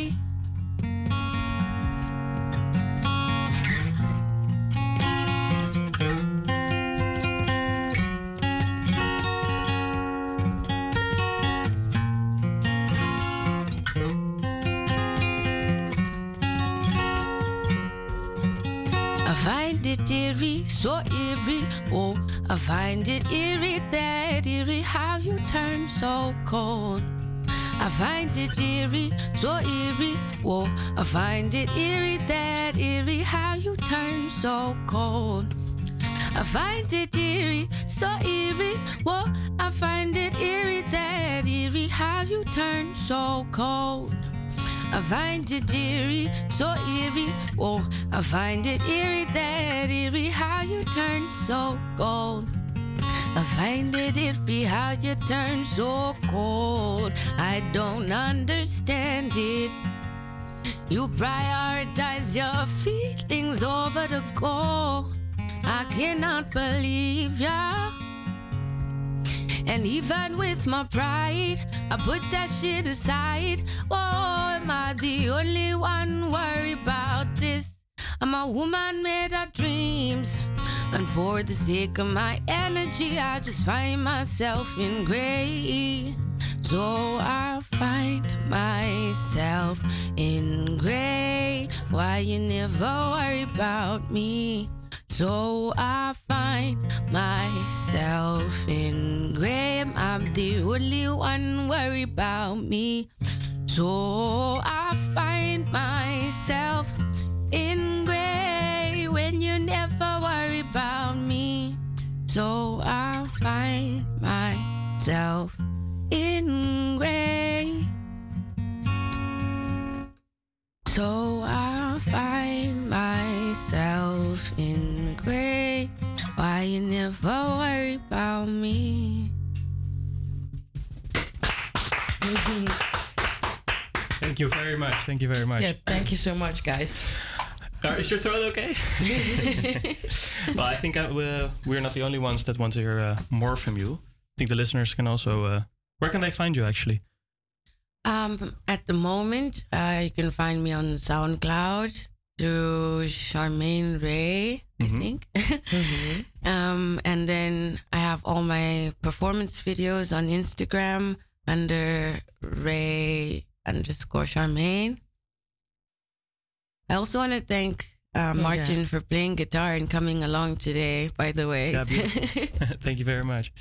S19: Find it eerie, so eerie. Oh, I find it eerie, that eerie, how you turn so cold. I find it eerie, so eerie. Oh, I find it eerie, that eerie, how you turn so cold. I find it eerie, so eerie. Whoa, I find it eerie, that eerie, how you turn so cold. I find it eerie, so eerie. Oh, I find it eerie, that eerie, how you turn so cold. I find it eerie how you turn so cold. I don't understand it. You prioritize your feelings over the goal. I cannot believe ya. And even with my pride, I put that shit aside. Oh, am I the only one worried about this? I'm a woman made of dreams. And for the sake of my energy, I just find myself in gray. So I find myself in gray. Why you never worry about me? So I find myself in gray. I'm the only one worried about me. So I find myself in gray when you never worry about me. So I find myself in gray. So I find myself in gray. Why you never worry about me?
S5: Thank you very much. Thank you very much.
S12: Yeah, thank you so much, guys.
S5: Uh, is your throat okay? well, I think I, uh, we're not the only ones that want to hear uh, more from you. I think the listeners can also. Uh, where can they find you actually?
S19: Um, at the moment, uh, you can find me on SoundCloud through Charmaine Ray, I think. um, and then I have all my performance videos on Instagram under Ray underscore Charmaine. I also want to thank uh. Martin for playing guitar and coming along today, by the way.
S5: Yeah, thank you very much.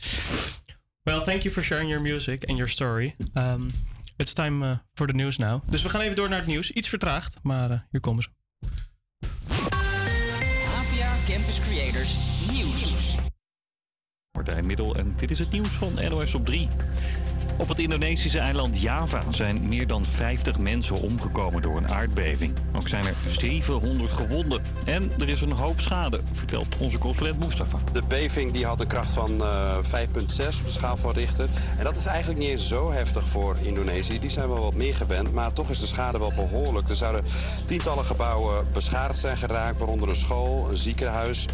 S5: Well, thank you for sharing your music and your story. Um, it's time uh, for the news now. Dus we gaan even door naar het nieuws. Iets vertraagd, maar uh, hier komen ze.
S20: APA Campus Creators Nieuws.
S2: Martijn Middel en dit is het nieuws van NOS op 3. Op het Indonesische eiland Java zijn meer dan 50 mensen omgekomen door een aardbeving. Ook zijn er 700 gewonden. En er is een hoop schade, vertelt onze correspondent Mustafa.
S21: De beving die had een kracht van eh 5,6 op de schaal van Richter. En dat is eigenlijk niet eens zo heftig voor Indonesië. Die zijn wel wat meer gewend, maar toch is de schade wel behoorlijk. Er zouden tientallen gebouwen beschadigd zijn geraakt, waaronder een school, een ziekenhuis,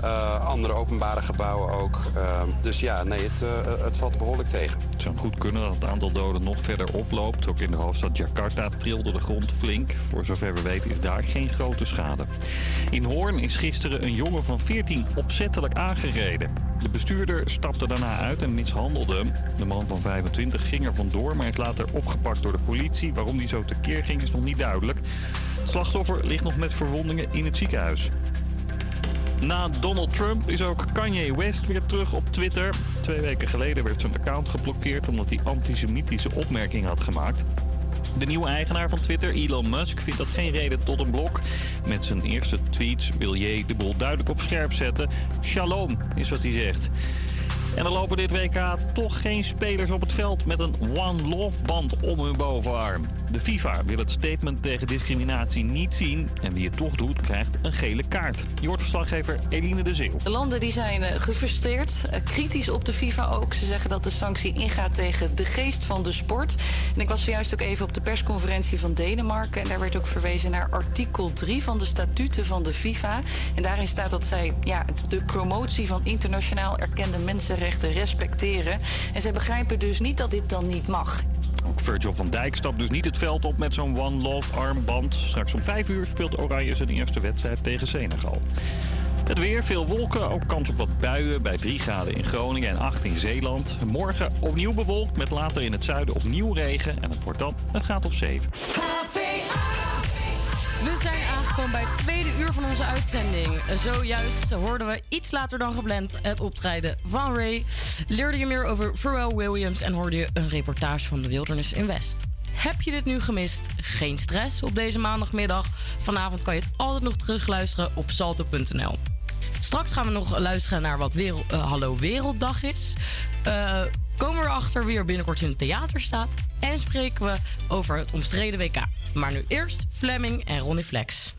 S21: eh, andere openbare gebouwen ook. Eh, dus ja, nee, het, eh, het valt behoorlijk tegen.
S2: Het zou goed kunnen dat het aantal doden nog verder oploopt. Ook in de hoofdstad Jakarta trilde de grond flink. Voor zover we weten is daar geen grote schade. In Hoorn is gisteren een jongen van 14 opzettelijk aangereden. De bestuurder stapte daarna uit en mishandelde hem. De man van 25 ging er vandoor, maar is later opgepakt door de politie. Waarom hij zo tekeer ging is nog niet duidelijk. Het slachtoffer ligt nog met verwondingen in het ziekenhuis. Na Donald Trump is ook Kanye West weer terug op Twitter. Twee weken geleden werd zijn account geblokkeerd omdat hij antisemitische opmerkingen had gemaakt. De nieuwe eigenaar van Twitter, Elon Musk, vindt dat geen reden tot een blok. Met zijn eerste tweets wil J de boel duidelijk op scherp zetten. Shalom is wat hij zegt. En er lopen dit WK toch geen spelers op het veld met een One Love band om hun bovenarm. De FIFA wil het statement tegen discriminatie niet zien en wie het toch doet krijgt een gele kaart. Je hoort verslaggever Eline de Zeeuw.
S22: De landen die zijn eh, gefrustreerd, eh, kritisch op de FIFA ook. Ze zeggen dat de sanctie ingaat tegen de geest van de sport. En ik was zojuist ook even op de persconferentie van Denemarken. En daar werd ook verwezen naar artikel 3 van de statuten van de FIFA. En daarin staat dat zij ja, de promotie van internationaal erkende mensenrechten respecteren. En zij begrijpen dus niet dat dit dan niet mag.
S2: Ook Virgil van Dijk stapt dus niet het veld op met zo'n One Love armband. Straks om 5 uur speelt Oranje zijn eerste wedstrijd tegen Senegal. Het weer, veel wolken, ook kans op wat buien bij 3 graden in Groningen en 8 in Zeeland. Morgen opnieuw bewolkt met later in het zuiden opnieuw regen en het wordt dan een graad of 7.
S12: We zijn aangekomen bij het tweede uur van onze uitzending. Zojuist hoorden we iets later dan gepland het optreden van Ray. Leerde je meer over Pharrell Williams en hoorde je een reportage van de Wildernis in West. Heb je dit nu gemist? Geen stress op deze maandagmiddag. Vanavond kan je het altijd nog terugluisteren op salto.nl. Straks gaan we nog luisteren naar wat wereld, eh, Hallo Werelddag is. Eh, komen we erachter wie er binnenkort in het theater staat. En spreken we over het omstreden WK. Maar nu eerst Fleming en Ronnie Flex.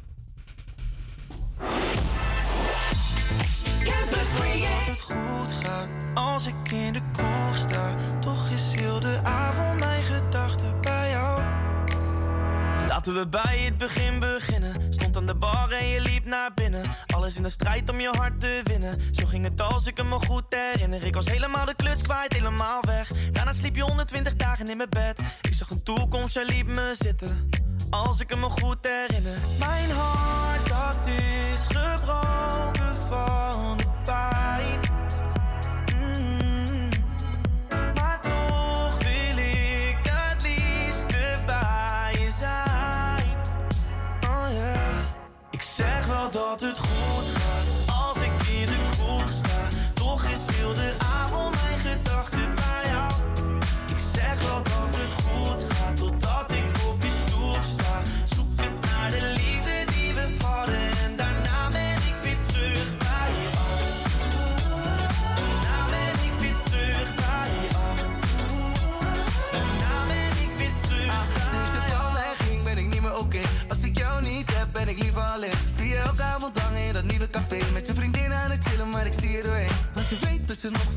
S17: Gaat als ik in de sta. Toch is heel de avond Laten we bij het begin beginnen. Stond aan de bar en je liep naar binnen. Alles in de strijd om je hart te winnen. Zo ging het als ik me goed herinner. Ik was helemaal de kluts kwijt, helemaal weg. Daarna sliep je 120 dagen in mijn bed. Ik zag een toekomst, jij liep me zitten. Als ik me goed herinner. Mijn hart, dat is gebroken van de pijn.
S23: Zeg wel dat het goed
S16: нефтяных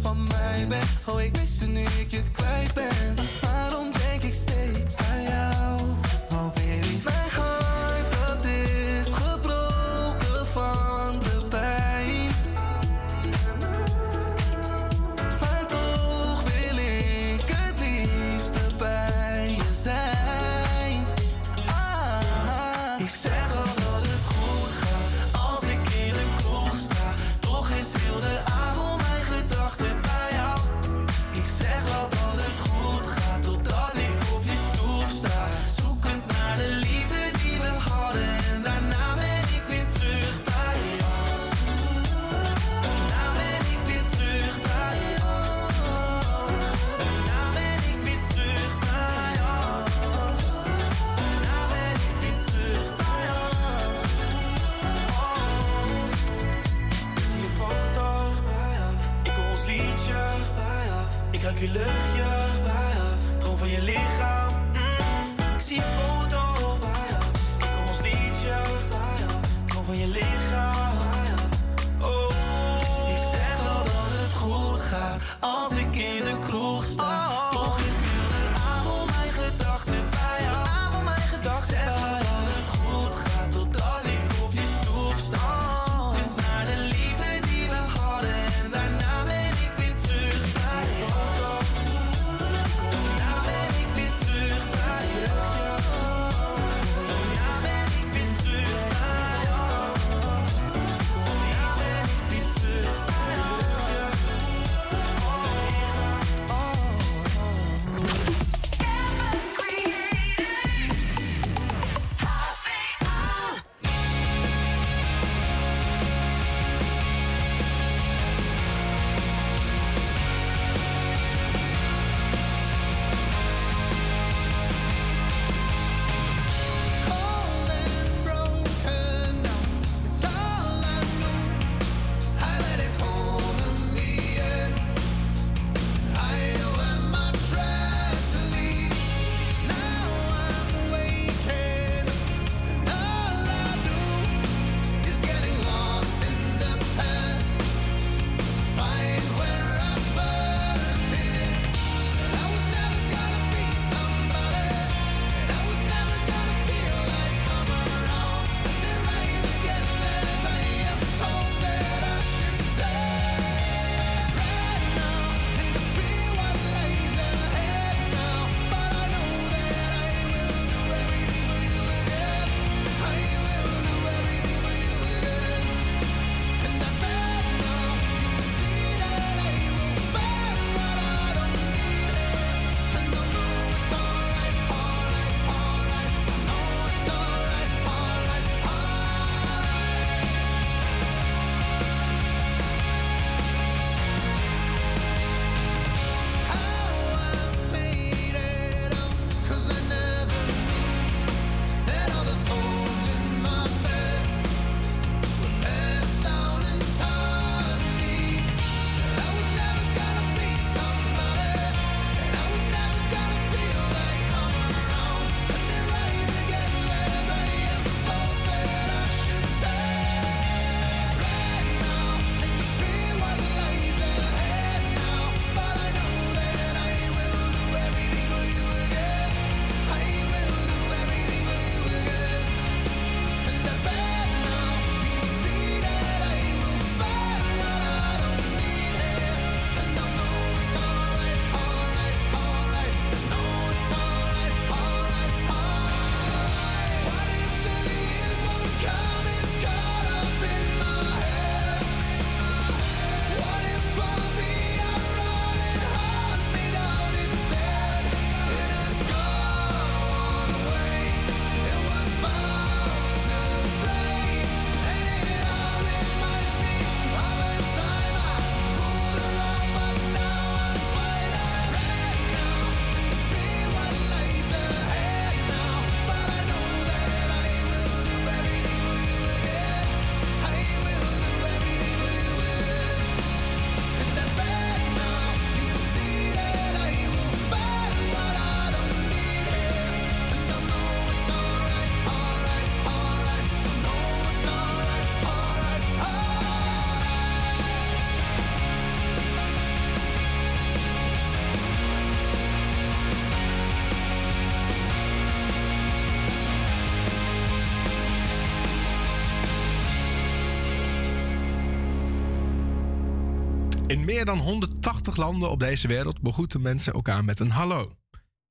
S16: meer dan 180 landen op deze wereld begroeten mensen elkaar met een hallo.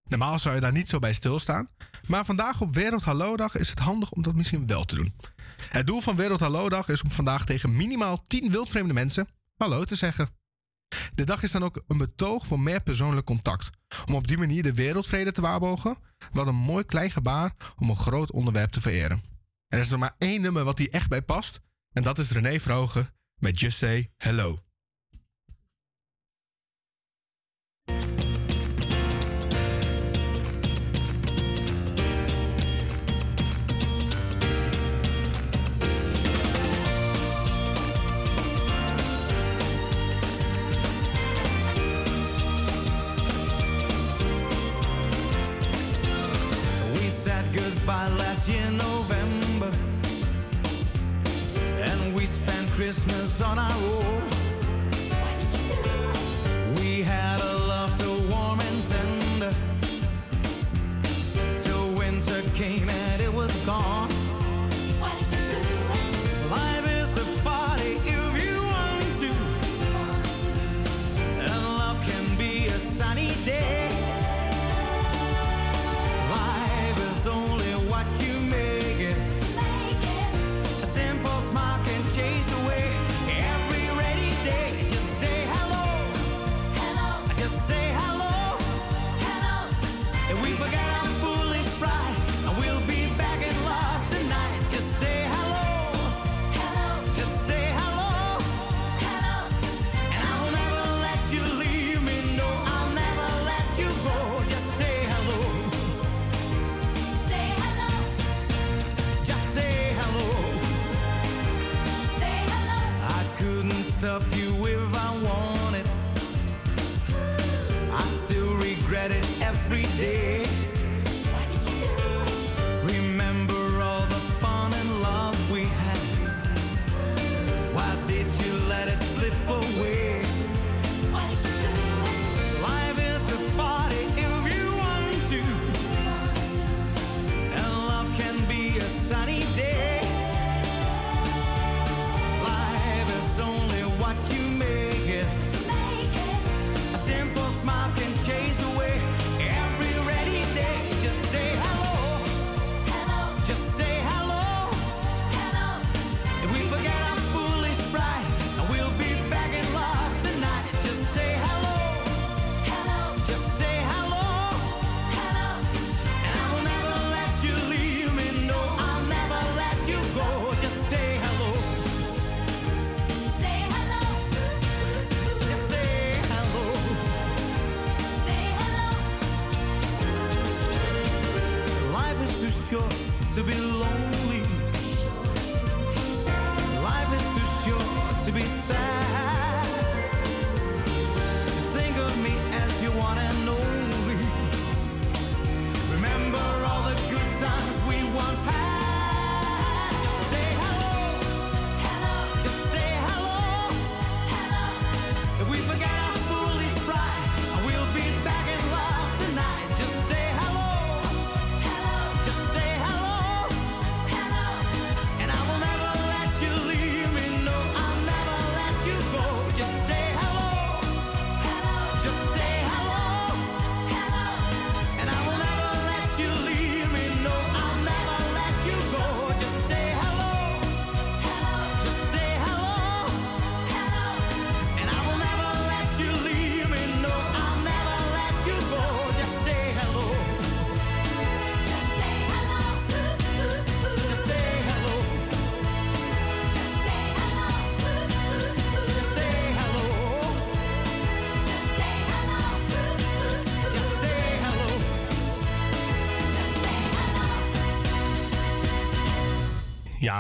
S16: Normaal zou je daar niet zo bij stilstaan, maar vandaag op Wereld Hallo Dag is het handig om dat misschien wel te doen. Het doel van Wereld Hallo Dag is om vandaag tegen minimaal 10 wildvreemde mensen hallo te zeggen. De dag is dan ook een betoog voor meer persoonlijk contact. Om op die manier de wereldvrede te waarborgen. Wat een mooi klein gebaar om een groot onderwerp te vereren. Er is er maar één nummer wat hier echt bij past. En dat is René Vrogen met Just Say Hello.
S17: Said goodbye last year November. And we spent Christmas on our own. We had a love so warm and tender. Till winter came and couldn't you if I wanted. I still regret it every day.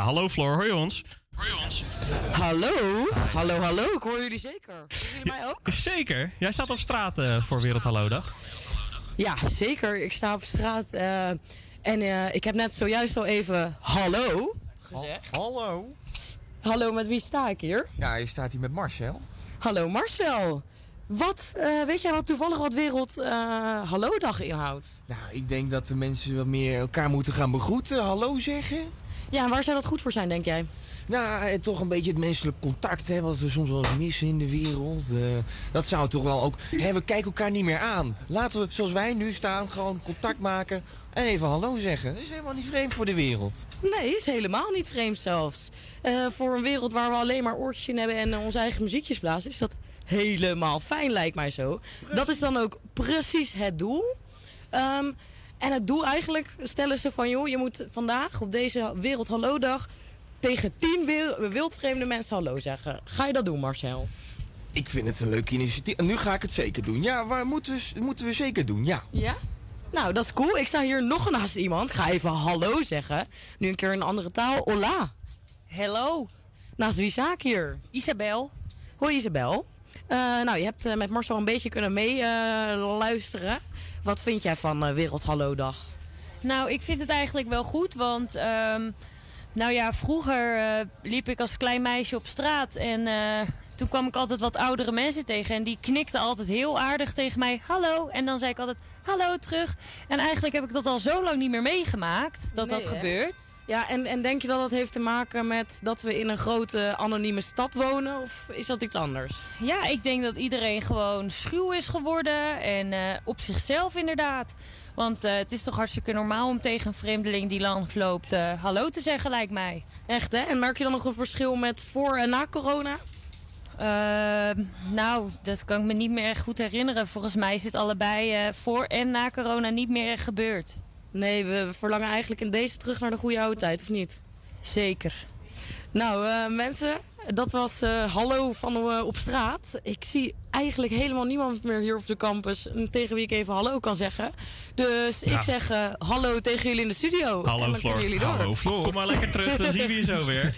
S5: Hallo Floor, hoor je ons?
S12: Hallo? Hallo, hallo. Ik hoor jullie zeker. Horen jullie mij ook?
S5: Zeker. Jij staat op straat eh, voor Wereld Hallo Dag.
S12: Ja, zeker. Ik sta op straat eh, en eh, ik heb net zojuist al even hallo gezegd.
S24: Hallo.
S12: Hallo, met wie sta ik hier?
S24: Ja, je staat hier met Marcel.
S12: Hallo Marcel. Wat, eh, weet jij wat toevallig wat Wereld eh Hallo Dag inhoudt?
S24: Nou, ik denk dat de mensen wat meer elkaar moeten gaan begroeten. Hallo zeggen.
S12: Ja, waar zou dat goed voor zijn, denk jij?
S24: Nou, eh, toch een beetje het menselijk contact, hè, wat we soms wel eens missen in de wereld. Eh, dat zou toch wel ook... Hè, we kijken elkaar niet meer aan. Laten we, zoals wij nu staan, gewoon contact maken en even hallo zeggen. Dat is helemaal niet vreemd voor de wereld.
S12: Nee, is helemaal niet vreemd zelfs. Eh, voor een wereld waar we alleen maar oortjes in hebben en onze eigen muziekjes blazen, is dat helemaal fijn, lijkt mij zo. Dat is dan ook precies het doel. Ehm, en het doel eigenlijk stellen ze van, joh, je moet vandaag op deze Wereld Hallo Dag tegen tien wil- wildvreemde mensen hallo zeggen. Ga je dat doen, Marcel?
S24: Ik vind het een leuk initiatief. Nu ga ik het zeker doen. Ja, waar moeten we, moeten we zeker doen, ja.
S12: Ja? Nou, dat is cool. Ik sta hier nog naast iemand. Ik ga even hallo zeggen. Nu een keer in een andere taal. Hola. Hello. Naast wie sta ik hier? Isabel. Hoi Isabel. Eh, nou, je hebt eh, met Marcel een beetje kunnen meeluisteren. Wat vind jij van eh, Wereld Hallo Dag?
S25: Nou, ik vind het eigenlijk wel goed, want ehm, nou ja, vroeger liep ik als klein meisje op straat en toen kwam ik altijd wat oudere mensen tegen en die knikten altijd heel aardig tegen mij, hallo. En dan zei ik altijd, hallo terug. En eigenlijk heb ik dat al zo lang niet meer meegemaakt, dat
S12: Nee,
S25: dat
S12: hè?
S25: gebeurt.
S12: Ja, en, en denk je dat dat heeft te maken met dat we in een grote anonieme stad wonen? Of is dat iets anders?
S25: Ja, ik denk dat iedereen gewoon schuw is geworden en eh, op zichzelf inderdaad. Want eh, het is toch hartstikke normaal om tegen een vreemdeling die langs loopt eh, hallo te zeggen, lijkt mij.
S12: Echt hè? En merk je dan nog een verschil met voor en na corona?
S25: Ehm, nou, dat kan ik me niet meer goed herinneren. Volgens mij is het allebei eh, voor en na corona niet meer echt gebeurd.
S12: Nee, we verlangen eigenlijk in deze terug naar de goede oude tijd, of niet?
S25: Zeker.
S12: Nou, eh, mensen, dat was eh, hallo van eh, op straat. Ik zie eigenlijk helemaal niemand meer hier op de campus tegen wie ik even hallo kan zeggen. Dus
S5: Ja.
S12: ik zeg hallo tegen jullie in de studio. en
S5: Hallo
S12: dan
S5: Floor.
S12: kunnen jullie door.
S5: Hallo Floor. Kom maar lekker terug, dan zien we je zo weer.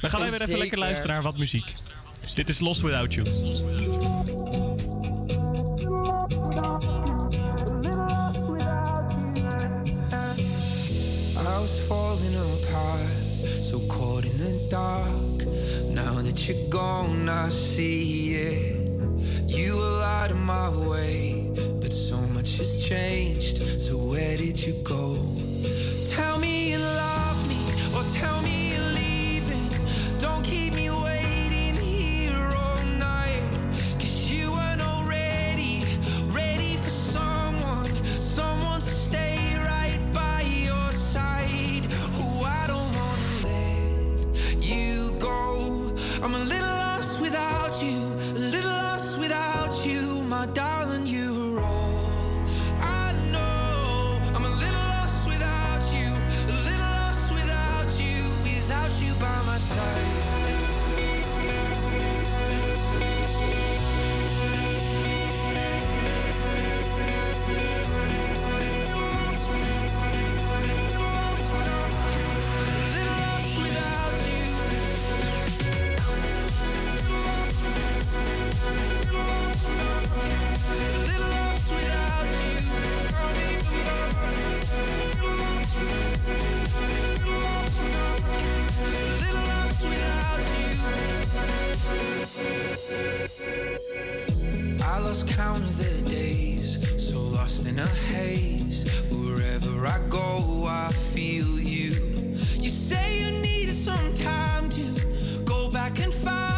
S5: Dan gaan wij weer even
S12: Zeker.
S5: lekker luisteren naar wat muziek. Dit is Lost Without You.
S13: I was falling apart, so in the dark. Now that you're gone, I see it. You were out of my way, but so much has changed. So where did you go? Tell me you love me, or tell me you're leaving. Don't keep me waiting I lost count of the days, so lost in a haze. Wherever I go, I feel you. You say you needed some time to go back and find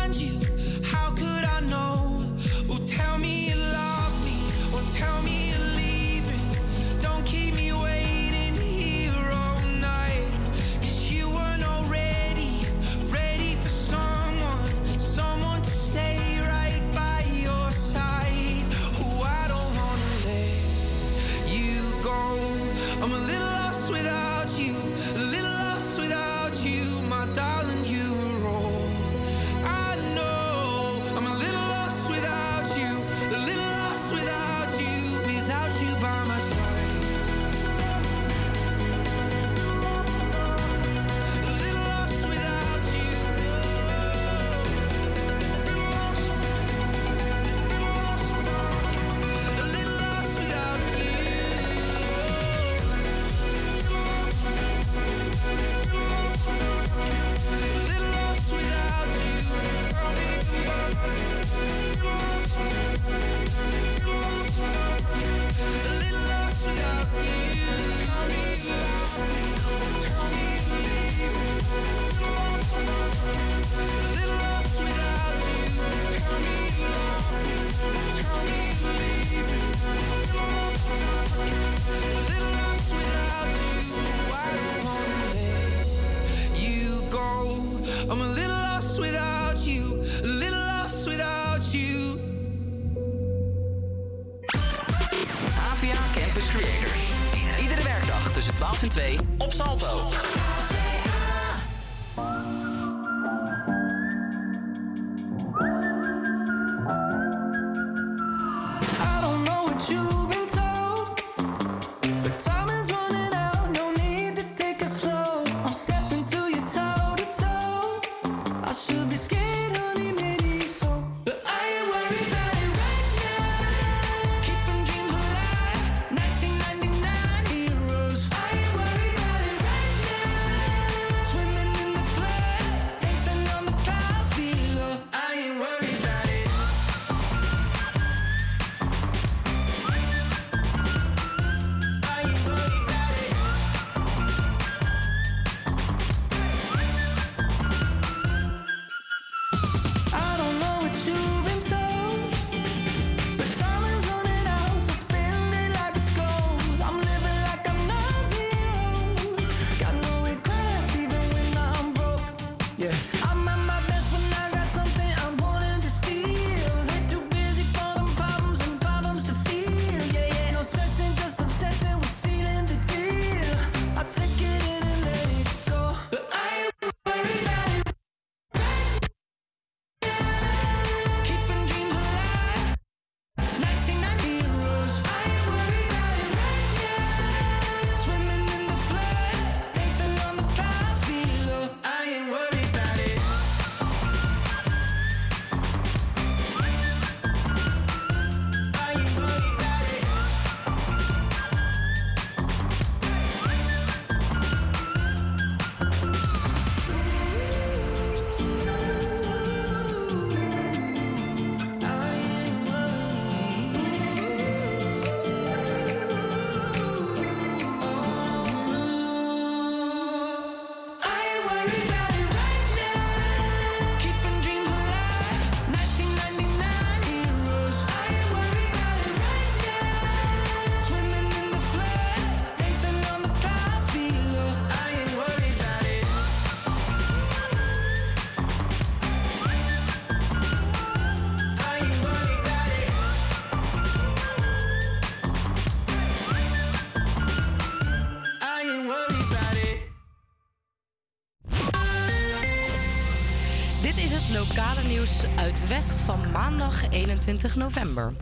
S12: uit West van maandag 21 november.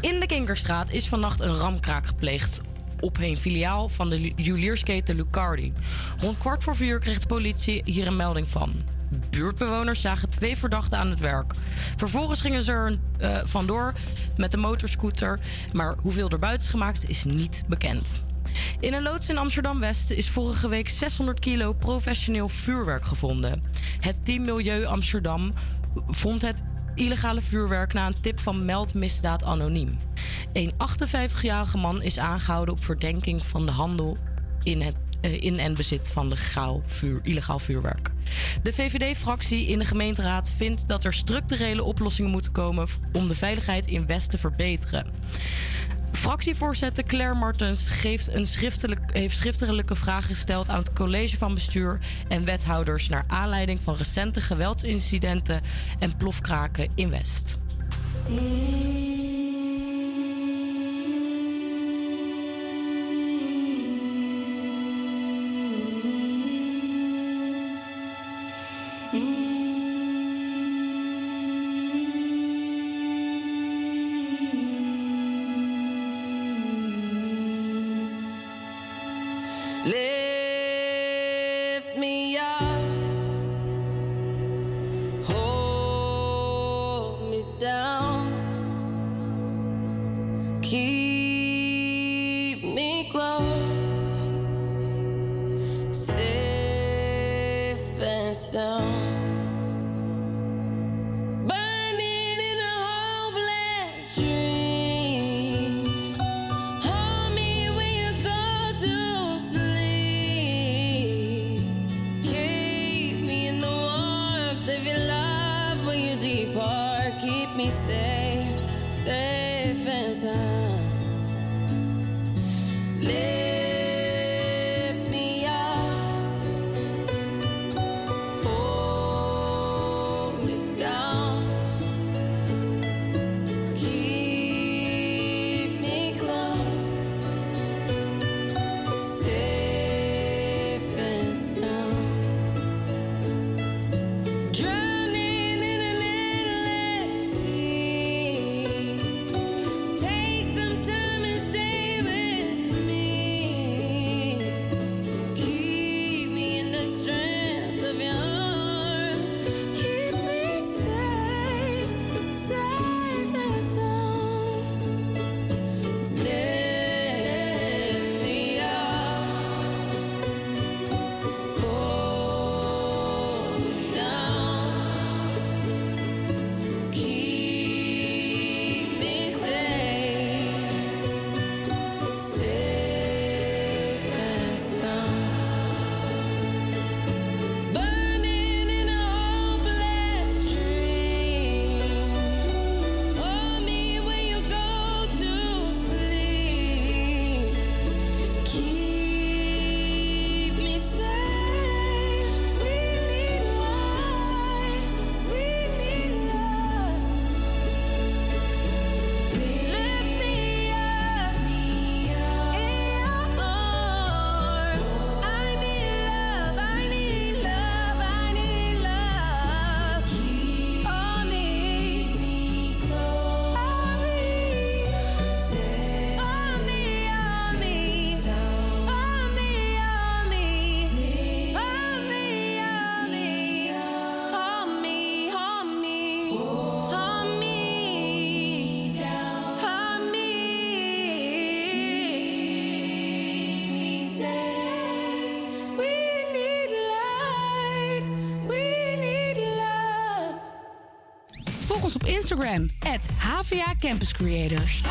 S12: In de Kinkerstraat is vannacht een ramkraak gepleegd op een filiaal van de juweliersketen Lucardi. Rond kwart voor vier kreeg de politie hier een melding van. Buurtbewoners zagen twee verdachten aan het werk. Vervolgens gingen ze er eh, vandoor met de motorscooter, maar hoeveel er buiten is gemaakt is niet bekend. In een loods in Amsterdam-West is vorige week 600 kilo professioneel vuurwerk gevonden. Het Team Milieu Amsterdam vond het illegale vuurwerk na een tip van Meld Misdaad Anoniem. Een 58-jarige man is aangehouden op verdenking van de handel in, het, eh, in en bezit van legaal vuur, illegaal vuurwerk. De VVD-fractie in de gemeenteraad vindt dat er structurele oplossingen moeten komen om de veiligheid in West te verbeteren. Fractievoorzitter Claire Martens geeft een schriftelijk, heeft schriftelijke vragen gesteld aan het college van bestuur en wethouders naar aanleiding van recente geweldsincidenten en plofkraken in West.
S13: Op Instagram, at HVA Campus Creators.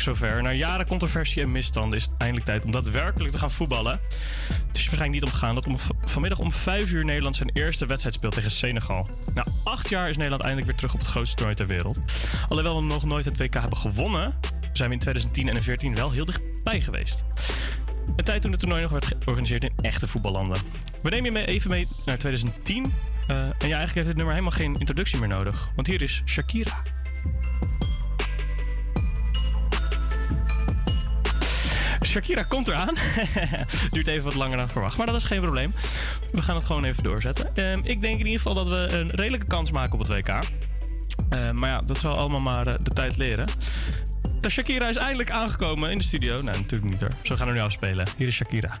S26: Zover. Na jaren controversie en misstanden is het eindelijk tijd om daadwerkelijk te gaan voetballen. Het is waarschijnlijk niet omgegaan dat om, vanmiddag om 5 uur Nederland zijn eerste wedstrijd speelt tegen Senegal. Na acht jaar is Nederland eindelijk weer terug op het grootste toernooi ter wereld. Alhoewel we nog nooit het WK hebben gewonnen, zijn we in 2010 en 2014 wel heel dichtbij geweest. Een tijd toen het toernooi nog werd georganiseerd in echte voetballanden. We nemen je even mee naar 2010. eh, en ja, eigenlijk heeft dit nummer helemaal geen introductie meer nodig. Want hier is Shakira. Shakira komt eraan. Duurt even wat langer dan verwacht, maar dat is geen probleem. We gaan het gewoon even doorzetten. Ehm, ik denk in ieder geval dat we een redelijke kans maken op het WK. Ehm, maar ja, dat zal allemaal maar eh, de tijd leren. De Shakira is eindelijk aangekomen in de studio. Nee, natuurlijk niet hoor. Zo gaan we nu afspelen. Hier is Shakira.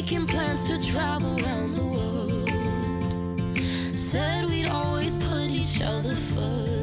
S27: making plans to travel around the world. Said we'd always put each other first.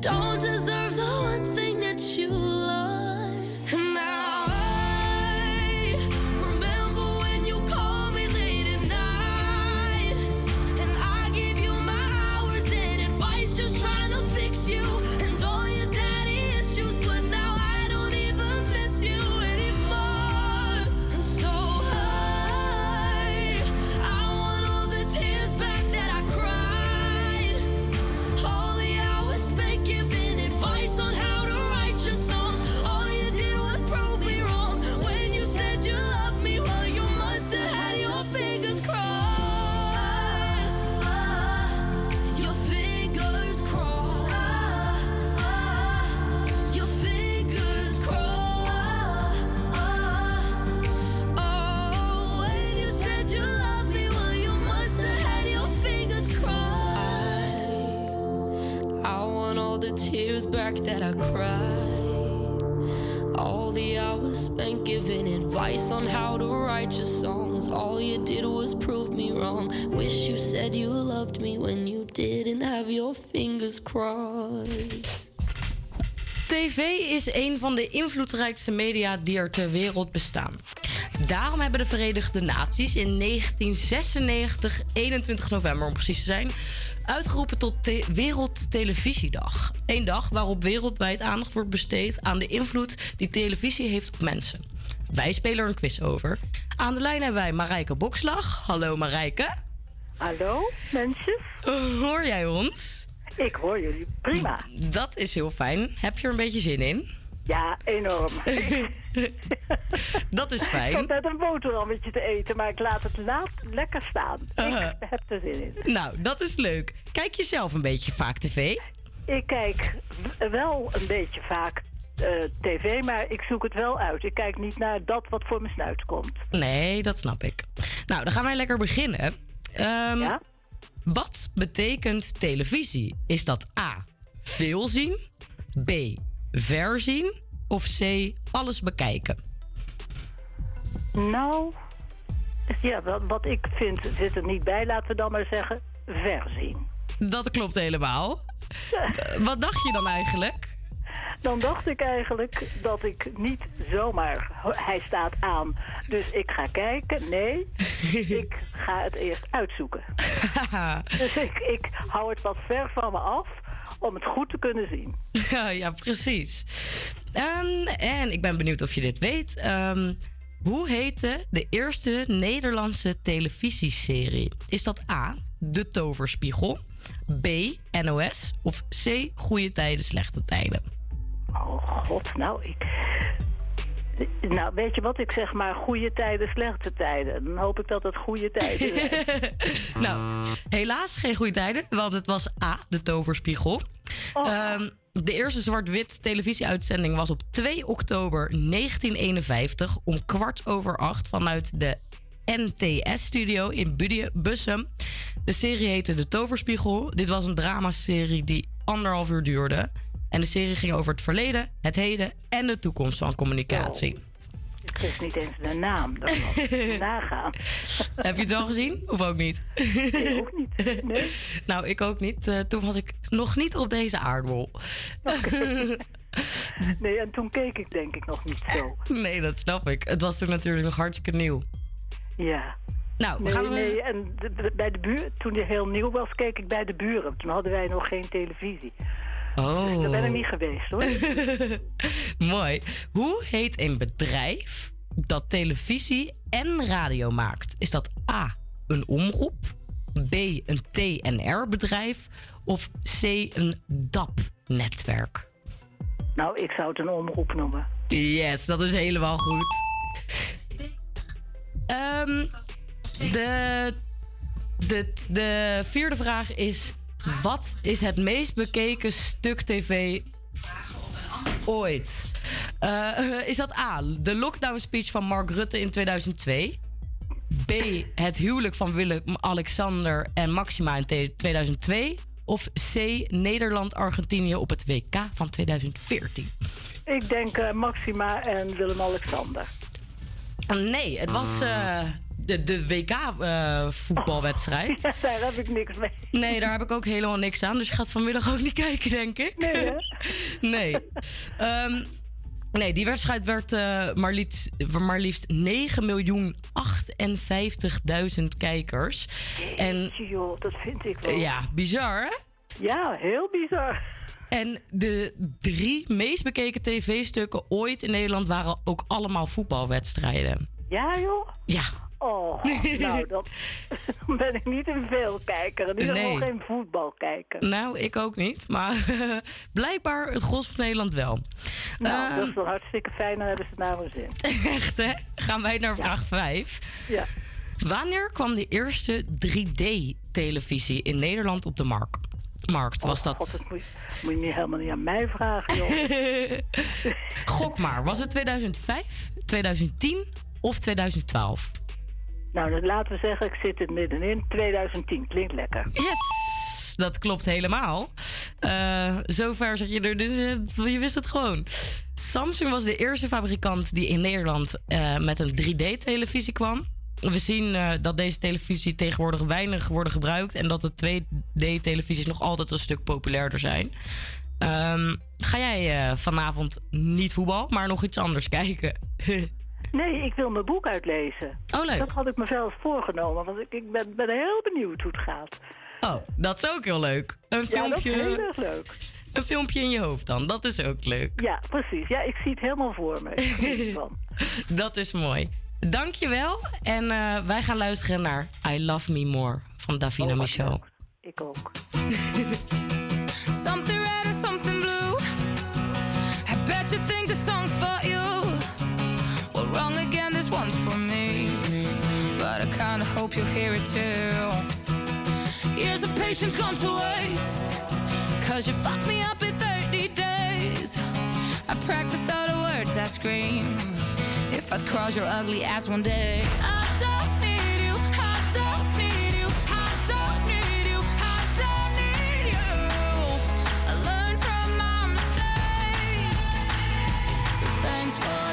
S27: don't Jesus Christ.
S12: TV is een van de invloedrijkste media die er ter wereld bestaan. Daarom hebben de Verenigde Naties in 1996, 21 november om precies te zijn, uitgeroepen tot Wereldtelevisiedag. Een dag waarop wereldwijd aandacht wordt besteed aan de invloed die televisie heeft op mensen. Wij spelen er een quiz over. Aan de lijn hebben wij Marijke Bokslag. Hallo Marijke.
S28: Hallo mensen.
S12: Hoor jij ons?
S28: Ik hoor jullie prima.
S12: Dat is heel fijn. Heb je er een beetje zin in?
S28: Ja, enorm.
S12: Dat is
S28: Ik
S12: fijn.
S28: had net een boterhammetje te eten, maar ik laat het laat lekker staan. Ik heb er zin in.
S12: Nou, dat is leuk. Kijk je zelf een beetje vaak tv?
S28: Ik kijk wel een beetje vaak eh, tv, maar ik zoek het wel uit. Ik kijk niet naar dat wat voor mijn snuit komt.
S12: Nee, dat snap ik. Nou, dan gaan wij lekker beginnen. Ehm, Wat betekent televisie? Is dat A. Veel zien? B. Ver zien? Of C. Alles bekijken?
S28: Nou, ja, wat, ik vind zit er niet bij. Laten we dan maar zeggen verzien.
S12: Dat klopt helemaal. Wat dacht je dan eigenlijk?
S28: Dan dacht ik eigenlijk dat ik niet zomaar... Hij staat aan, dus ik ga kijken. Nee, ik ga het eerst uitzoeken. Dus ik, ik hou het wat ver van me af om het goed te kunnen zien.
S12: Ja, precies. Ehm, en ik ben benieuwd of je dit weet. Ehm, hoe heette de eerste Nederlandse televisieserie? Is dat A, De Toverspiegel, B, NOS of C, Goede Tijden, Slechte Tijden?
S28: Oh god, nou ik... Nou, weet je wat? Ik zeg maar goede tijden, slechte tijden. Dan hoop ik dat het goede tijden zijn.
S12: Nou, helaas geen goede tijden, want het was A, De Toverspiegel. Ehm, de eerste zwart-wit televisieuitzending was op 2 oktober 1951 om kwart over acht vanuit de NTS-studio in Bussum. De serie heette De Toverspiegel. Dit was een dramaserie die anderhalf uur duurde. En de serie ging over het verleden, het heden en de toekomst van communicatie.
S28: Ik wist niet eens de naam. Dat was nagaan.
S12: Heb je het wel gezien? Of ook niet?
S28: Nee, ook niet. Nee.
S12: nou, ik ook niet. Eh, toen was ik nog niet op deze aardbol.
S28: Nee, en toen keek ik denk ik nog niet zo.
S12: nee, dat snap ik. Het was toen natuurlijk nog hartstikke nieuw.
S28: Ja.
S12: Nou,
S28: nee,
S12: gaan we...
S28: nee, en de- bij de buur, toen die heel nieuw was, keek ik bij de buren. Toen hadden wij nog geen televisie.
S12: Oh.
S28: Daar ben ik niet geweest hoor.
S12: Mooi. Hoe heet een bedrijf dat televisie en radio maakt? Is dat A, een omroep? B, een TNR-bedrijf? Of C, een DAP-netwerk?
S28: Nou, ik zou het een omroep noemen.
S12: Yes, dat is helemaal goed. Ehm, de, de, de vierde vraag is... Wat is het meest bekeken stuk tv ooit? Eh, is dat A, de lockdown speech van Mark Rutte in 2002? B, het huwelijk van Willem-Alexander en Maxima in te- 2002? Of C, Nederland-Argentinië op het WK van 2014?
S28: Ik denk eh, Maxima en Willem-Alexander.
S12: Nee, het was eh, de, de WK-voetbalwedstrijd.
S28: Ja, daar heb ik niks mee.
S12: Nee, daar heb ik ook helemaal niks aan. Dus je gaat vanmiddag ook niet kijken, denk ik.
S28: Nee, hè?
S12: nee. Ehm, nee, die wedstrijd werd eh, maar, liefst, maar liefst 9.058.000 kijkers. En
S28: joh, dat vind ik wel.
S12: ja, bizar hè?
S28: Ja, heel bizar.
S12: En de drie meest bekeken tv-stukken ooit in Nederland waren ook allemaal voetbalwedstrijden.
S28: Ja, joh?
S12: Ja.
S28: Oh, nou, dat, dan ben ik niet een veelkijker. Ieder geval
S12: Nee.
S28: geen voetbalkijker.
S12: Nou, ik ook niet. Maar blijkbaar het gros van Nederland wel.
S28: Nou,
S12: Ehm,
S28: dat is wel hartstikke fijn. Dan hebben ze het naar hun zin.
S12: Echt, hè? Gaan wij naar vraag 5.
S28: Ja.
S12: Wanneer kwam de eerste 3D-televisie in Nederland op de markt? Markt was dat.
S28: Oh, God, dat moet, moet je niet helemaal niet aan mij vragen, joh.
S12: Gok maar, was het 2005, 2010 of 2012?
S28: Nou, dan laten we zeggen, ik zit er middenin. 2010, klinkt lekker.
S12: Yes, dat klopt helemaal. Eh, zover zat je er dus, je wist het gewoon. Samsung was de eerste fabrikant die in Nederland eh, met een 3D-televisie kwam. We zien eh, dat deze televisie tegenwoordig weinig worden gebruikt en dat de 2D-televisies nog altijd een stuk populairder zijn. Ehm, ga jij vanavond niet voetbal, maar nog iets anders kijken?
S28: Nee, ik wil mijn boek uitlezen.
S12: Oh, leuk.
S28: Dat had ik mezelf voorgenomen, want ik, ik ben, ben heel benieuwd hoe het gaat.
S12: Oh, dat is ook heel leuk. Een
S28: Ja, dat is
S12: filmpje,
S28: heel erg leuk.
S12: een filmpje in je hoofd dan, dat is ook leuk.
S28: Ja, precies. Ja, ik zie het helemaal voor me. Ik.
S12: Dat is mooi. Dankjewel. En eh, wij gaan luisteren naar I Love Me More van Davina Michel.
S28: Ik ook.
S29: hope you hear it too. Years of patience gone to waste. Cause you fucked me up in 30 days. I practiced all the words I scream. If I'd cross your ugly ass one day. I don't need you, I don't need you, I don't need you, I don't need you. I learned from my mistakes. So thanks for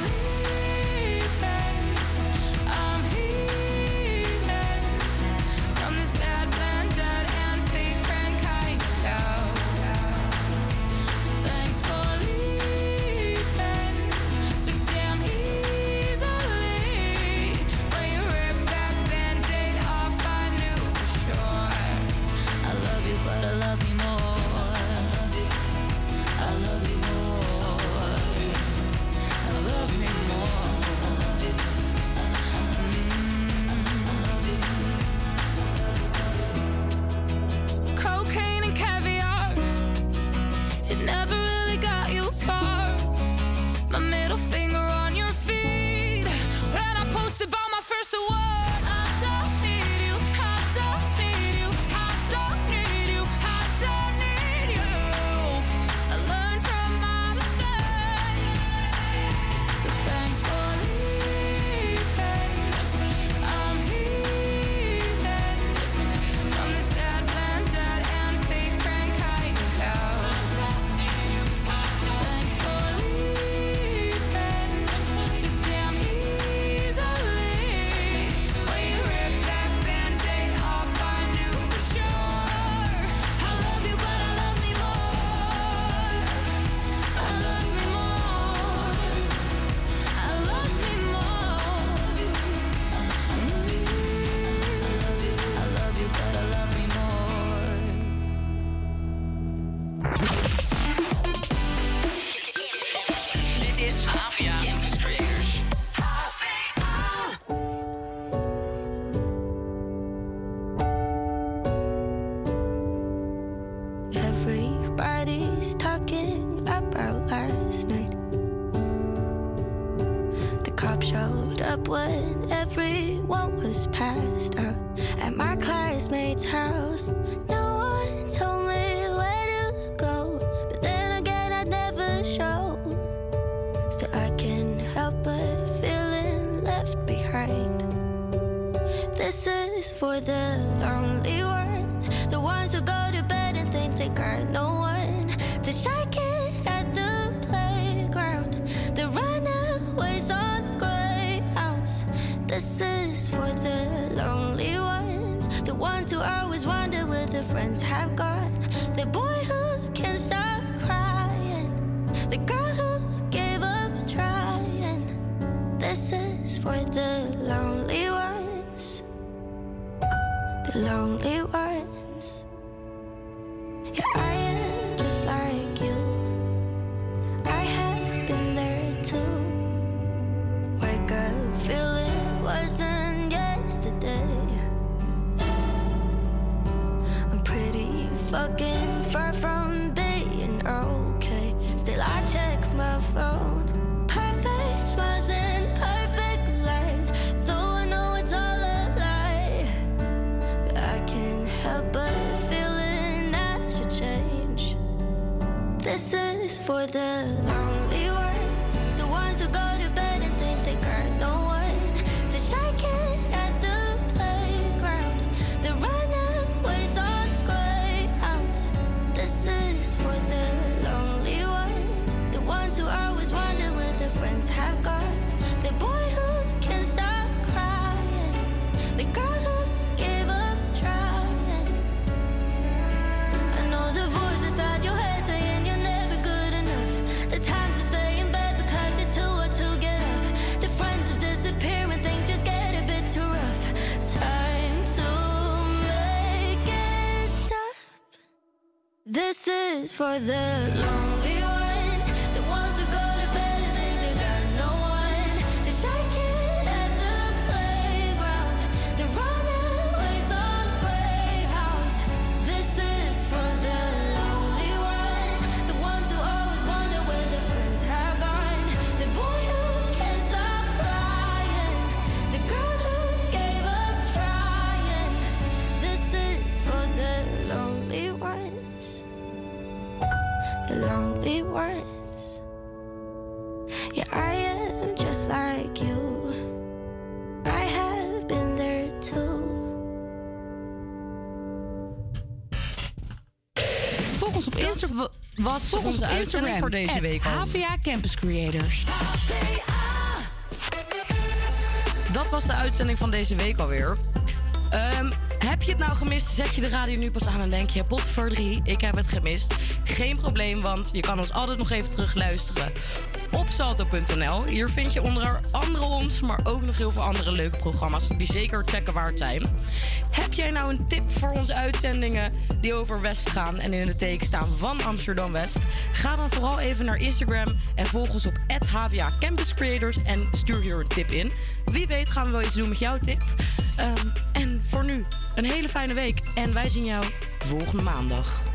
S29: for
S27: the lonely ones, the ones who go to bed and think they got no one. The shy kid at the playground, the runaways on the greyhounds. This is for the lonely ones, the ones who always wonder where their friends have gone. The boy who can't stop lonely one
S12: onze uitzending
S30: Instagram
S12: voor deze week.
S30: HVA Campus Creators.
S12: Dat was de uitzending van deze week alweer. Ehm, heb je het nou gemist? Zet je de radio nu pas aan en denk je... potverdrie, ik heb het gemist. Geen probleem, want je kan ons altijd nog even terugluisteren op salto.nl. Hier vind je onder andere ons, maar ook nog heel veel andere leuke programma's... die zeker checken waard zijn. Heb jij nou een tip voor onze uitzendingen die over West gaan... en in de teken staan van Amsterdam West? Ga dan vooral even naar Instagram en volg ons op HVA Campus Creators... en stuur hier een tip in. Wie weet gaan we wel iets doen met jouw tip. Ehm, en voor nu, een hele fijne week. En wij zien jou volgende maandag.